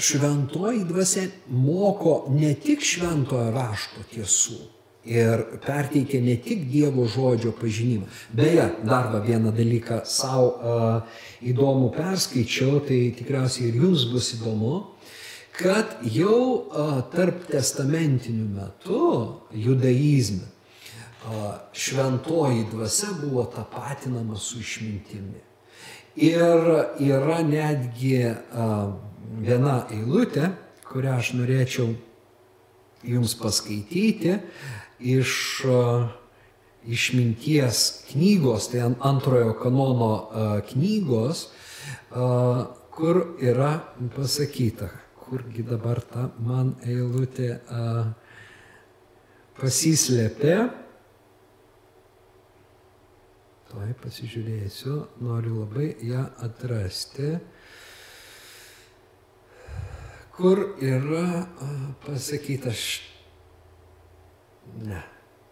Šventoji dvasia moko ne tik šventojo rašto tiesų, ir perteikia ne tik Dievo žodžio pažinimą. Beje, dar vieną dalyką savo uh, įdomų perskaičiau, tai tikriausiai ir jums bus įdomu, kad jau uh, tarp testamentinių metų judaizme uh, šventoji dvasia buvo tapatinama su išmintimi. Ir yra netgi uh, viena eilutė, kurią aš norėčiau jums paskaityti, iš išminties knygos, tai antrojo kanono knygos, kur yra pasakyta, kurgi dabar ta man eilutė pasislėpė. Tuoj pasižiūrėsiu, noriu labai ją atrasti, kur yra pasakyta štai Ne,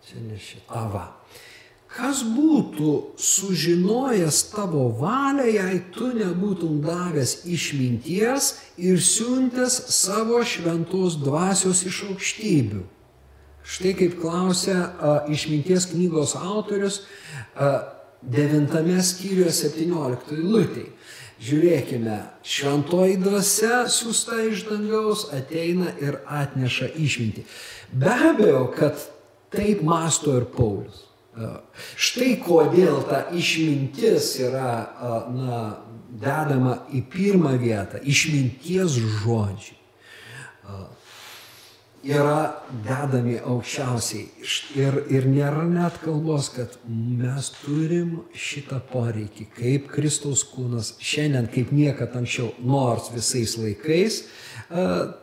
čia ne šitą. Va. Kas būtų sužinojęs tavo valią, jei tu nebūtum davęs išminties ir siuntęs savo šventos dvasios iš aukštybių? Štai kaip klausia a, išminties knygos autorius a, devintame skyriuje 17 lūtei. Žiūrėkime, šventoji dvasia siūsta iš dangaus ateina ir atneša išmintį. Be abejo, kad taip masto ir Paulius. Štai kodėl ta išmintis yra na, dedama į pirmą vietą. Išminties žodžiai yra dedami aukščiausiai. Ir, ir nėra net kalbos, kad mes turim šitą poreikį, kaip Kristaus kūnas šiandien, kaip niekad anksčiau, nors visais laikais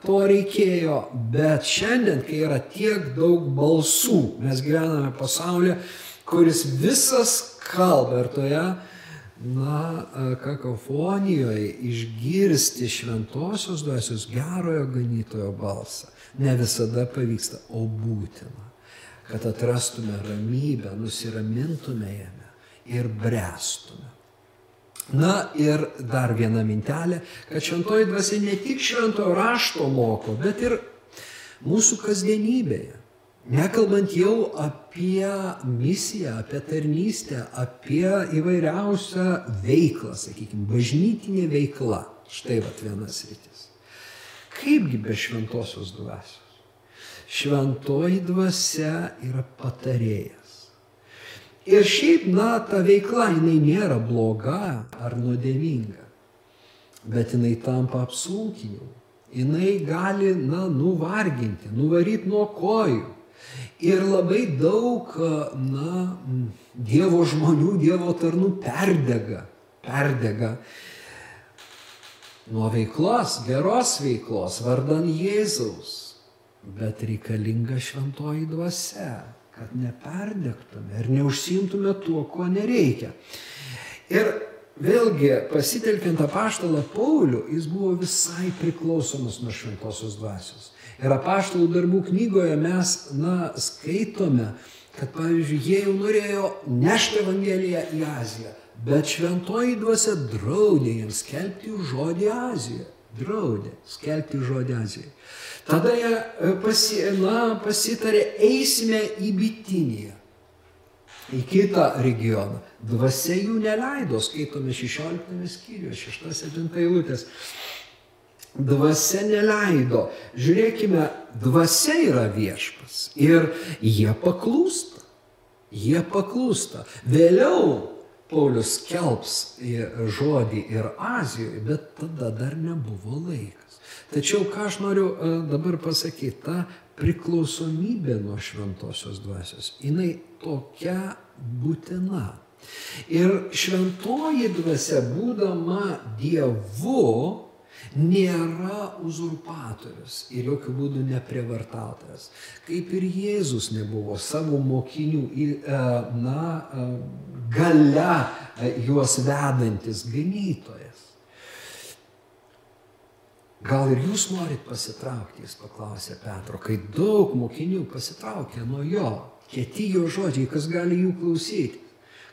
to reikėjo, bet šiandien, kai yra tiek daug balsų, mes gyvename pasaulyje, kuris visas kalba ir toje, na, kakofonijoje išgirsti šventosios dvasios gerojo ganytojo balsą ne visada pavyksta, o būtina, kad atrastume ramybę, nusiramintume jame ir brestume. Na ir dar viena mintelė, kad šventoji dvasia ne tik švento rašto moko, bet ir mūsų kasdienybėje. Nekalbant jau apie misiją, apie tarnystę, apie įvairiausią veiklą, sakykime, bažnytinė veikla. Štai vat vienas rytis. Kaipgi be šventosios dvasios? Šventoji dvasia yra patarėjas. Ir šiaip, na, ta veikla, jinai nėra bloga ar nuodėminga, bet jinai tampa apsunkinimu. Jinai gali, na, nuvarginti, nuvaryti nuo kojų. Ir labai daug, na, Dievo žmonių, Dievo tarnų perdega, perdega nuo veiklos, geros veiklos, vardan Jėzaus. Bet reikalinga šventoji dvasia, kad neperdegtume ir neužsimtume tuo, ko nereikia. Ir vėlgi, pasitelkiant apaštalą Paulių, jis buvo visai priklausomas nuo šventosios dvasios. Ir apaštalų darbų knygoje mes, na, skaitome, kad, pavyzdžiui, jie jau norėjo nešti Evangeliją į Aziją Bet šventoji dvasia draudė jiems skelbti žodį Azijoje. Draudė skelbti žodį Azijoje. Tada jie e, pasi, na, pasitarė, eisime į Bitiniją, į kitą regioną. Dvasia jų neleido, skaitome 16 skyriuje, 6-7 eilutės. Dvasia neleido. Žiūrėkime, dvasia yra viešpas ir jie paklūsta. Jie paklūsta. Vėliau Paulius skelbs žodį ir Azijoje, bet tada dar nebuvo laikas. Tačiau ką aš noriu e, dabar pasakyti, ta priklausomybė nuo šventosios dvasios, jinai tokia būtina. Ir šventoji dvasia, būdama Dievu, nėra uzurpatorius ir jokių būdų neprievartautojas. Kaip ir Jėzus nebuvo savo mokinių, e, na, e, gale e, juos vedantis ganytojas. Gal ir jūs norit pasitraukti, jis paklausė Petro, kai daug mokinių pasitraukė nuo jo, kieti jo žodžiai, kas gali jų klausyti.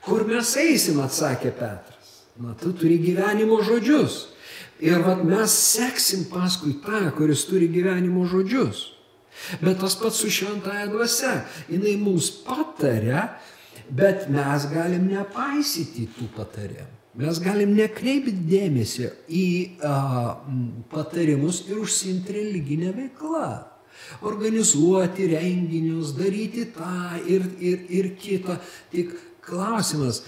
Kur mes eisim, atsakė Petras. Na, tu turi gyvenimo žodžius. Ir vat, mes seksim paskui tą, kuris turi gyvenimo žodžius. Bet tas pats su šventąją dvasia. Jis mums patarė, bet mes galim nepaisyti tų patarimų. Mes galim nekreipti dėmesio į a, patarimus ir užsimti religinę veiklą. Organizuoti renginius, daryti tą ir, ir, ir kitą. Tik klausimas,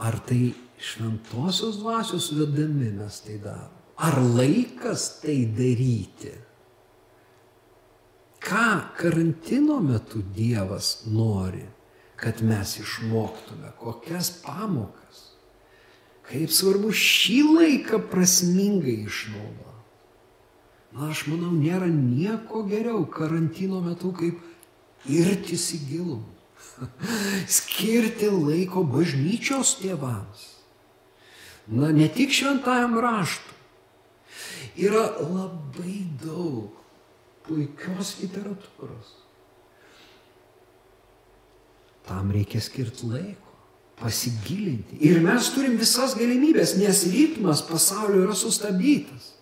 ar tai šventosios dvasios vedami mes tai darom. Ar laikas tai daryti? Ką karantino metu Dievas nori, kad mes išmoktume, kokias pamokas, kaip svarbu šį laiką prasmingai išnaudoti. Na, aš manau, nėra nieko geriau karantino metu, kaip irtis į gilumą. Skirti laiko bažnyčios tėvams na ne tik šventajam raštui. Yra labai daug puikios literatūros. Tam reikia skirti laiko, pasigilinti. Ir mes turim visas galimybės, nes ritmas pasaulio yra sustabdytas.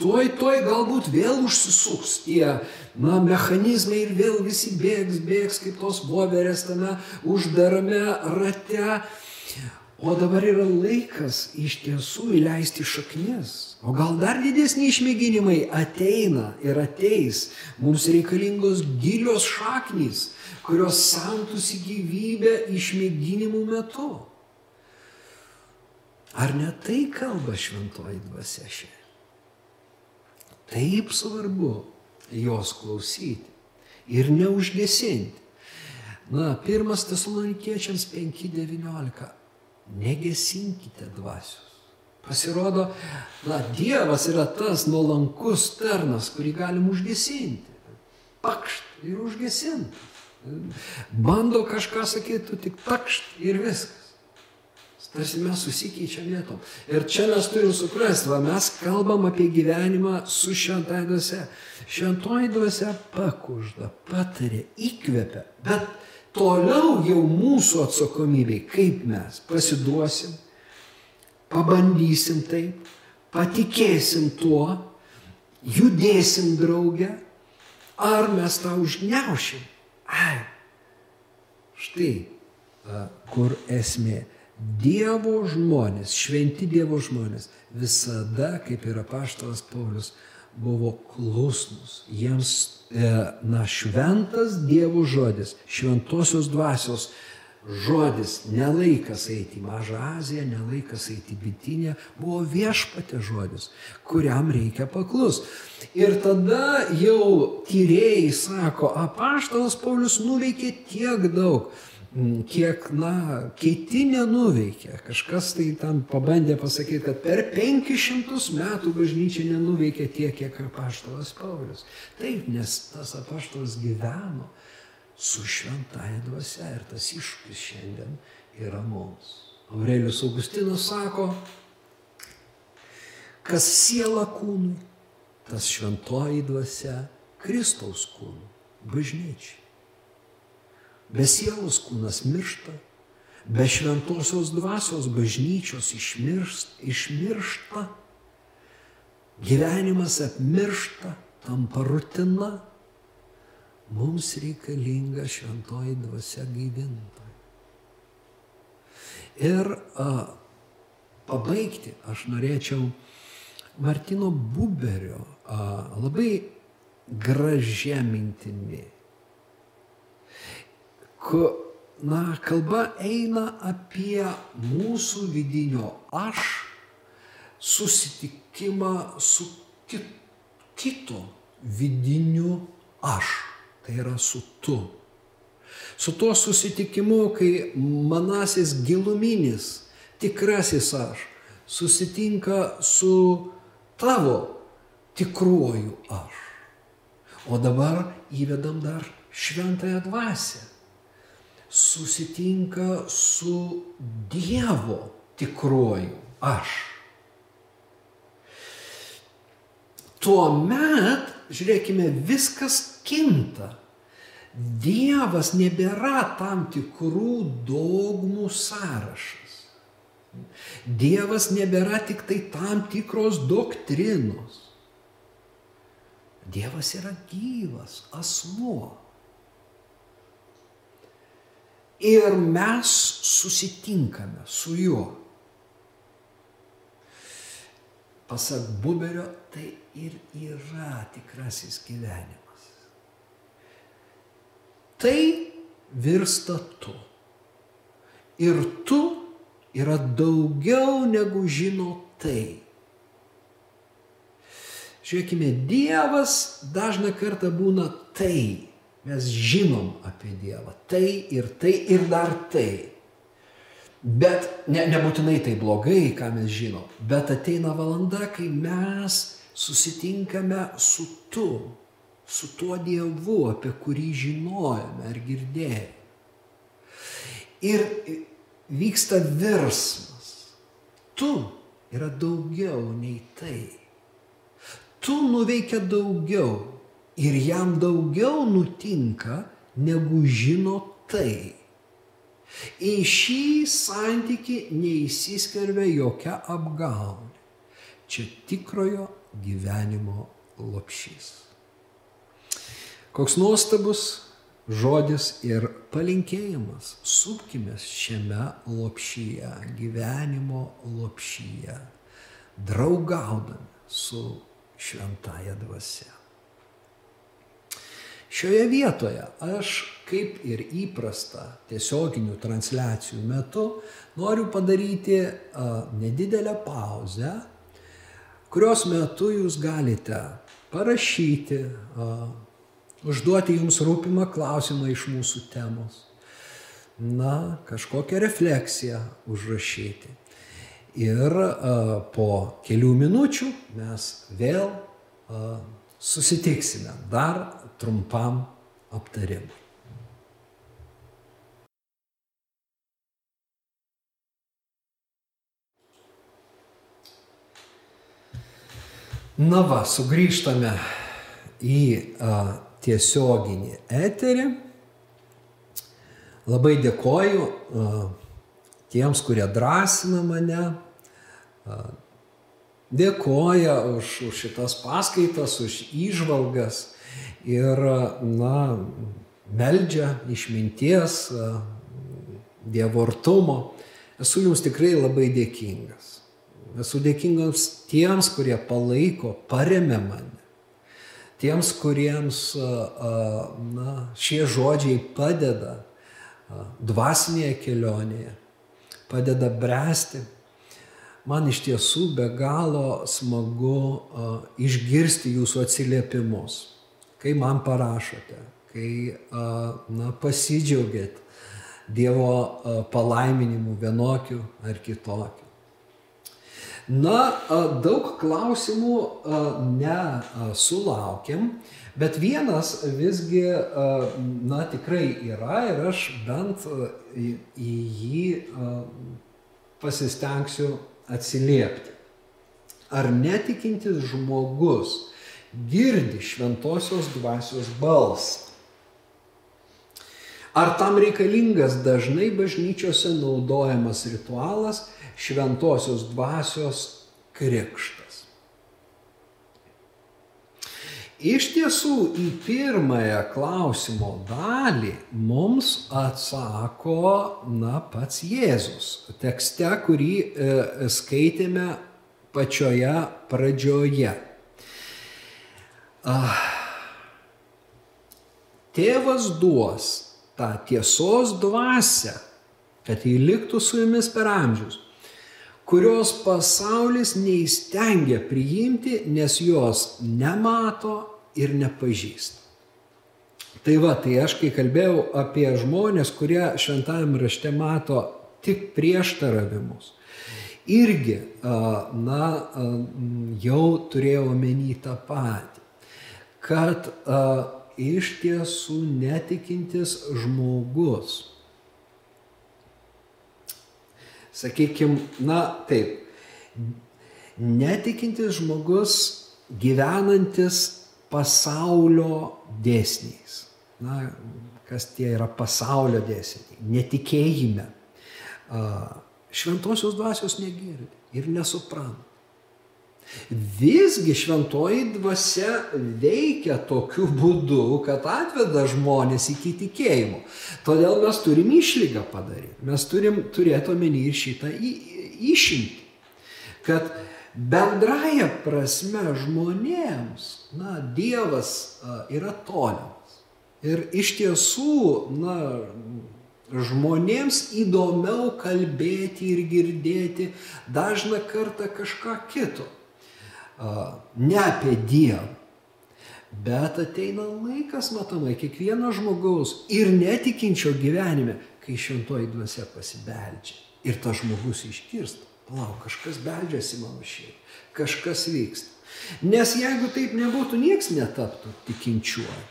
tuoj, tuoj galbūt vėl užsisuks tie, na, mechanizmai ir vėl visi bėgs, bėgs kaip tos voverės tame uždarame rate. O dabar yra laikas iš tiesų įleisti šaknis. O gal dar didesni išmėginimai ateina ir ateis. Mums reikalingos gilios šaknys, kurios santųsi gyvybę išmėginimų metu. Ar ne tai kalba šventoji dvasia šiandien? Taip svarbu jos klausyti ir neužgesinti. Na, pirmas tesalonikiečiams 5.19. Negesinkite dvasios. Pasirodo, na, Dievas yra tas nuolankus tarnas, kurį galim užgesinti. Pakšt ir užgesinti. Bando kažką sakyti, tik pakšt ir viskas. Tarsi mes susikeičiam vietom. Ir čia mes turim suprasti, va, mes kalbam apie gyvenimą su šventai dvasia. Šventoji dvasia pakužda, patarė, įkvepia. Bet toliau jau mūsų atsakomybė, kaip mes pasiduosim, pabandysim taip, patikėsim tuo, judėsim draugę, ar mes tą užgneušim. Ai, štai kur esmė Dievo žmonės, šventi Dievo žmonės, visada, kaip yra paštalas Paulius, buvo klusnus. Jiems, e, na, šventas Dievo žodis, šventosios dvasios žodis, nelaikas eiti į Mažą Aziją, nelaikas eiti į Bitinę, buvo viešpatė žodis, kuriam reikia paklus. Ir tada jau tyrėjai sako, apaštalas Paulius nuveikė tiek daug kiek, na, kiti nenuveikė. Kažkas tai tam pabandė pasakyti, kad per 500 metų bažnyčia nenuveikė tiek, kiek apaštalas Paulius. Taip, nes tas apaštalas gyveno su šventąją dvasia ir tas iššūkis šiandien yra mums. Aurelius Augustinas sako, kas siela kūnui, tas šventoji dvasia Kristaus kūnui, bažnyčiai. Be sielos kūnas miršta, be šventosios dvasios bažnyčios išmiršta, išmiršta gyvenimas apmiršta, tampa rutina. Mums reikalinga šventoji dvasia gaivintoja. Ir a, pabaigti aš norėčiau Martino Buberio a, labai gražia mintimi na, kalba eina apie mūsų vidinio aš susitikimą su kit, kito vidiniu aš. Tai yra su tu. Su tuo susitikimu, kai manasis giluminis, tikrasis aš susitinka su tavo tikruoju aš. O dabar įvedam dar šventąją dvasę susitinka su Dievo tikruoju aš. Tuomet, žiūrėkime, viskas kinta. Dievas nebėra tam tikrų dogmų sąrašas. Dievas nebėra tik tai tam tikros doktrinos. Dievas yra gyvas asmuo. Ir mes susitinkame su juo. Pasak Buberio, tai ir yra tikrasis gyvenimas. Tai virsta tu. Ir tu yra daugiau negu žino tai. Žiūrėkime, Dievas dažna kartą būna tai Mes žinom apie Dievą. Tai ir tai ir dar tai. Bet ne, nebūtinai tai blogai, ką mes žinom. Bet ateina valanda, kai mes susitinkame su tu, su tuo Dievu, apie kurį žinojame ar girdėjome. Ir vyksta virsmas. Tu yra daugiau nei tai. Tu nuveikia daugiau ir jam daugiau nutinka, negu žino tai. Į šį santyki neįsiskverbia jokia apgaulė. Čia tikrojo gyvenimo lopšys. Koks nuostabus žodis ir palinkėjimas. Supkime šiame lopšyje, gyvenimo lopšyje, draugaudami su šventaja dvasia. Šioje vietoje aš, kaip ir įprasta tiesioginių transliacijų metu, noriu padaryti a, nedidelę pauzę, kurios metu jūs galite parašyti, a, užduoti jums rūpimą klausimą iš mūsų temos, na, kažkokią refleksiją užrašyti. Ir a, po kelių minučių mes vėl a, susitiksime dar trumpam aptarimui. Na va, sugrįžtame į a, tiesioginį eterį. Labai dėkoju a, tiems, kurie drąsina mane, a, dėkoja už, už šitas paskaitas, už įžvalgas ir, na, meldžia išminties, dievortumo. Esu jums tikrai labai dėkingas. Esu dėkingas tiems, kurie palaiko, paremia mane. Tiems, kuriems na, šie žodžiai padeda dvasinėje kelionėje, padeda bręsti. Man iš tiesų be galo smagu išgirsti jūsų atsiliepimus, kai man parašote, kai na, pasidžiaugiat Dievo palaiminimu vienokiu ar kitokiu. Na, daug klausimų nesulaukėm, bet vienas visgi, na, tikrai yra ir aš bent į jį pasistengsiu atsiliepti. Ar netikintis žmogus girdi šventosios dvasios balsą? Ar tam reikalingas dažnai bažnyčiose naudojamas ritualas šventosios dvasios krikštas? Iš tiesų į pirmąją klausimo dalį mums atsako, na, pats Jėzus. Tekste, kurį e, skaitėme pačioje pradžioje. Ah. Tėvas duos tą tiesos dvasę, kad jį liktų su jumis per amžius, kurios pasaulis neįstengia priimti, nes jos nemato ir nepažįsta. Tai va, tai aš kai kalbėjau apie žmonės, kurie šventajame rašte mato tik prieštaravimus, irgi, na, jau turėjau omeny tą patį, kad iš tiesų netikintis žmogus, sakykime, na taip, netikintis žmogus gyvenantis pasaulio dėsniais. Na, kas tie yra pasaulio dėsniai? Netikėjime. Šventosios dvasios negirdi ir nesupranta. Visgi šventoji dvasia veikia tokiu būdu, kad atveda žmonės iki tikėjimo. Todėl mes turim išlygą padaryti. Mes turim turėti omeny ir šitą išimtį. Kad bendraja prasme žmonėms, na, Dievas yra tolimas. Ir iš tiesų, na, žmonėms įdomiau kalbėti ir girdėti dažną kartą kažką kito ne apie Dievą. Bet ateina laikas, matomai, kiekvieno žmogaus ir netikinčio gyvenime, kai šventoji dvasia pasibeldžia. Ir tas žmogus iškirsta. Palauk, kažkas beldžiasi mano širdį, kažkas vyksta. Nes jeigu taip nebūtų, nieks netaptų tikinčiuoju.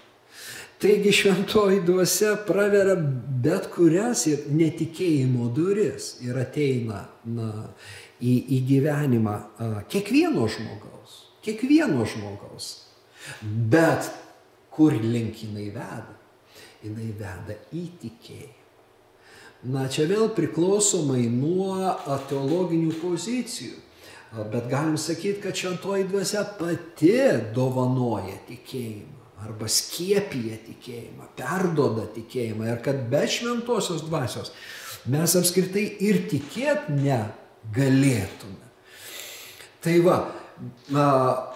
Taigi šventoji dvasia praveria bet kurias ir netikėjimo duris ir ateina na, į, į gyvenimą kiekvieno žmogaus. Kiekvieno žmogaus. Bet kur link jinai veda? Jinai veda į tikėjimą. Na, čia vėl priklausomai nuo teologinių pozicijų. Bet galim sakyti, kad šventoji dvasia pati dovanoja tikėjimą arba skiepija tikėjimą, perdoda tikėjimą ir kad be šventosios dvasios mes apskritai ir tikėt negalėtume. Tai va, na,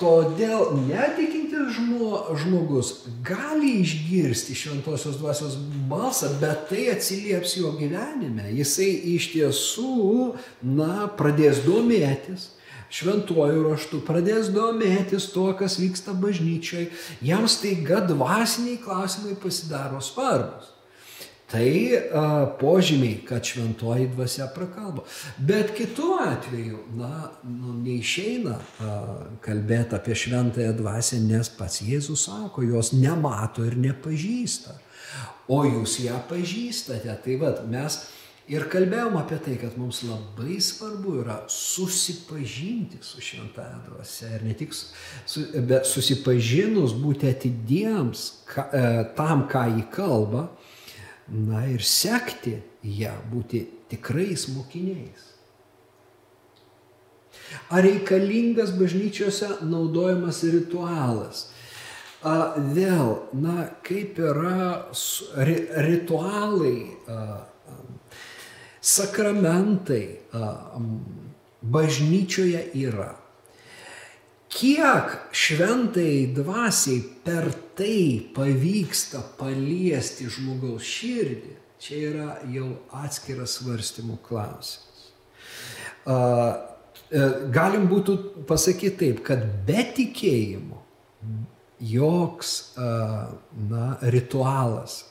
todėl netikintis žmo, žmogus gali išgirsti šventosios dvasios balsą, bet tai atsilieps jo gyvenime. Jisai iš tiesų, na, pradės domėtis šventuoju raštu, pradės domėtis tuo, kas vyksta bažnyčiai, jam staiga dvasiniai klausimai pasidaro svarbus. Tai a, požymiai, kad šventoji dvasia prakalbo. Bet kitu atveju, na, nu, neišeina a, kalbėti apie šventąją dvasę, nes pats Jėzus sako, jos nemato ir nepažįsta. O jūs ją pažįstate. Tai vad, mes Ir kalbėjom apie tai, kad mums labai svarbu yra susipažinti su šventąją dvasia ir ne tik su, bet susipažinus būti atidiems ka, e, tam, ką jį kalba, na ir sekti ją, būti tikrais mokiniais. Ar reikalingas bažnyčiose naudojamas ritualas? A, vėl, na, kaip yra ri, ritualai. A, sakramentai bažnyčioje yra. Kiek šventai dvasiai per tai pavyksta paliesti žmogaus širdį, čia yra jau atskiras svarstymų klausimas. E, galim būtų pasakyti taip, kad be tikėjimo joks na, ritualas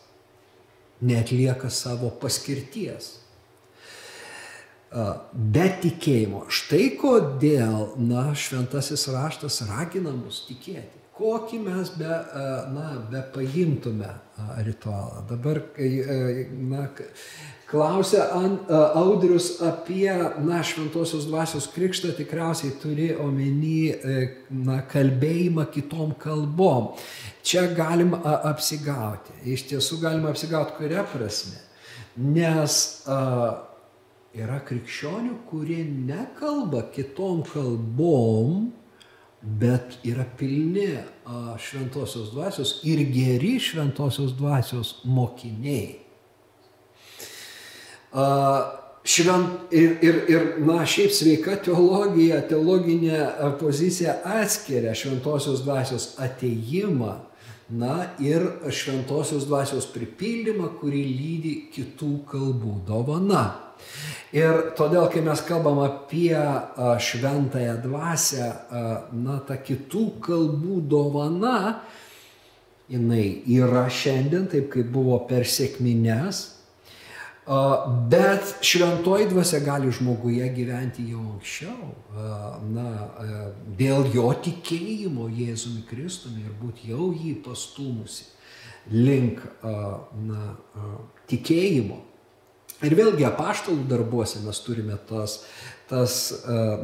netlieka savo paskirties be tikėjimo. Štai kodėl, na, šventasis raštas ragina mus tikėti. Kokį mes be, na, be paimtume ritualą. Dabar, na, klausia Audrius apie, na, šventosios dvasios krikštą, tikriausiai turi omeny, na, kalbėjimą kitom kalbom. Čia galim apsigauti. Iš tiesų galim apsigauti kuria prasme. Nes uh, yra krikščionių, kurie nekalba kitom kalbom, bet yra pilni šventosios dvasios ir geri šventosios dvasios mokiniai. Švent, ir, ir, ir, na, šiaip sveika teologija, teologinė pozicija atskiria šventosios dvasios ateimą, na, ir šventosios dvasios pripildymą, kurį lydi kitų kalbų dovana. Ir todėl, kai mes kalbam apie šventąją dvasę, na, ta kitų kalbų dovana, jinai yra šiandien, taip kaip buvo per sėkmines, bet šventoji dvasia gali žmoguje gyventi jau anksčiau, na, dėl jo tikėjimo Jėzumi Kristumi ir būti jau jį pastumusi link na, tikėjimo. Ir vėlgi apaštalų darbuose mes turime tas, tas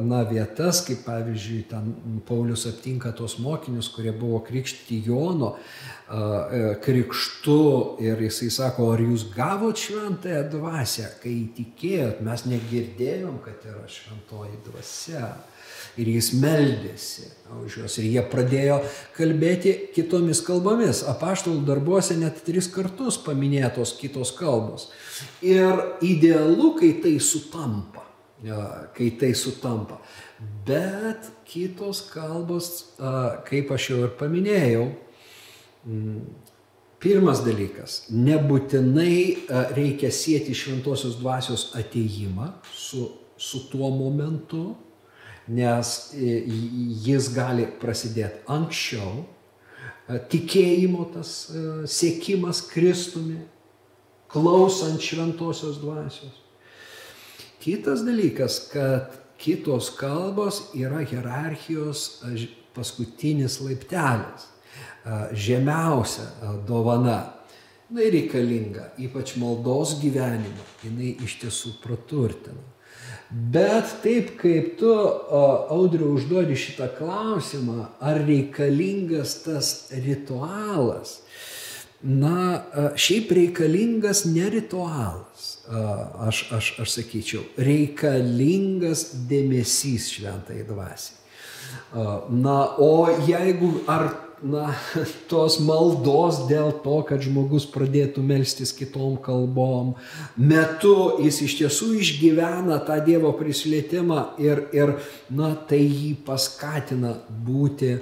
na, vietas, kaip pavyzdžiui, ten Paulius aptinka tos mokinius, kurie buvo krikšti Jono e, krikštu ir jisai sako, ar jūs gavot šventąją dvasę, kai įtikėjot, mes negirdėjom, kad yra šventoji dvasia ir jis meldėsi už juos. Ir jie pradėjo kalbėti kitomis kalbomis. Apaštalų darbuose net tris kartus paminėtos kitos kalbos. Ir idealu, kai tai sutampa. Kai tai sutampa. Bet kitos kalbos, kaip aš jau ir paminėjau, Pirmas dalykas - nebūtinai reikia sėti šventosios dvasios ateimą su, su tuo momentu, nes e, jis gali prasidėti anksčiau, e, tikėjimo tas e, siekimas Kristumi, klausant šventosios dvasios. Kitas dalykas, kad kitos kalbos yra hierarchijos paskutinis laiptelis, žemiausia dovana. Jis reikalinga, ypač maldos gyvenimo, jinai iš tiesų praturtina. Bet taip kaip tu, Audriu, užduodi šitą klausimą, ar reikalingas tas ritualas, na, šiaip reikalingas ne ritualas, aš, aš, aš sakyčiau, reikalingas dėmesys šventai dvasiai. Na, o jeigu ar na, tos maldos dėl to, kad žmogus pradėtų melstis kitom kalbom, metu jis iš tiesų išgyvena tą Dievo prisilietimą ir, ir na, tai jį paskatina būti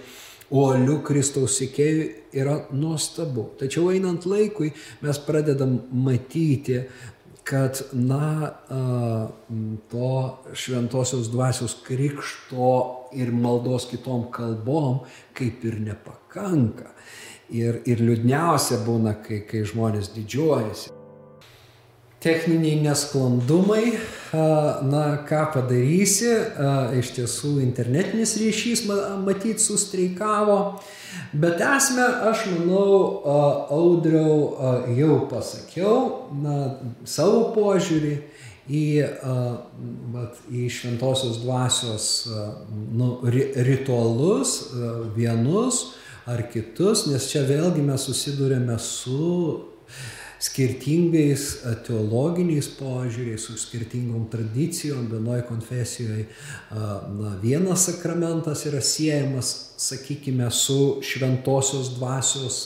uoliu Kristaus sekėjui yra nuostabu. Tačiau einant laikui mes pradedam matyti, kad, na, to šventosios dvasios krikšto ir maldos kitom kalbom kaip ir nepakanka. Ir, ir liūdniausia būna, kai, kai žmonės didžiuojasi. Techniniai nesklandumai, na ką padarysi, iš tiesų internetinis ryšys matyt sustreikavo, bet esmę aš manau, audriau jau pasakiau, na, savo požiūrį į, vat, į šventosios dvasios nu, ritualus vienus ar kitus, nes čia vėlgi mes susidurėme su skirtingais teologiniais požiūriais, su skirtingom tradicijom, vienoje konfesijoje na, vienas sakramentas yra siejamas, sakykime, su šventosios dvasios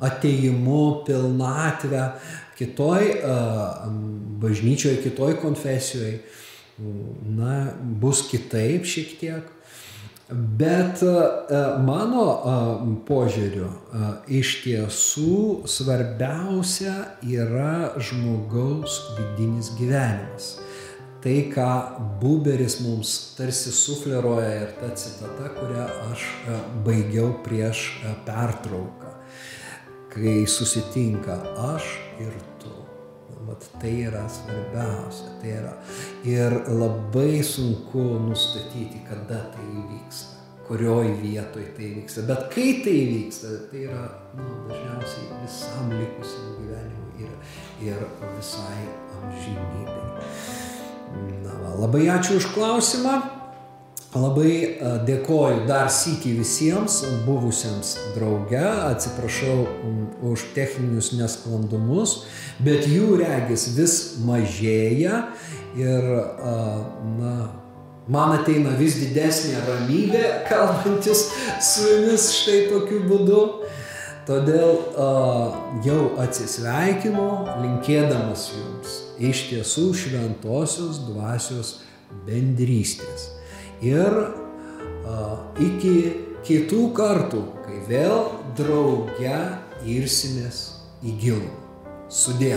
ateimu, pilnatvę, kitoj bažnyčioje, kitoj konfesijoje, na, bus kitaip šiek tiek. Bet mano požiūriu, iš tiesų svarbiausia yra žmogaus vidinis gyvenimas. Tai, ką Buberis mums tarsi sufleruoja ir ta citata, kurią aš baigiau prieš pertrauką, kai susitinka aš ir tu. Vat tai yra svarbiausia. Tai yra. Ir labai sunku nustatyti, kada tai įvyksta, kurioj vietoj tai vyksta. Bet kai tai vyksta, tai yra nu, dažniausiai visam likusiam gyvenimui ir, ir visai amžinybei. Na, va, labai ačiū už klausimą. Labai dėkoju dar sykį visiems buvusiems drauge, atsiprašau už techninius nesklandumus, bet jų regis vis mažėja ir, na, man ateina vis didesnė ramybė, kalbantis su jumis štai tokiu būdu. Todėl uh, jau atsisveikinu, linkėdamas jums iš tiesų šventosios dvasios bendrystės. Ir iki kitų kartų, kai vėl drauge irsimės į gilumą. Sudė.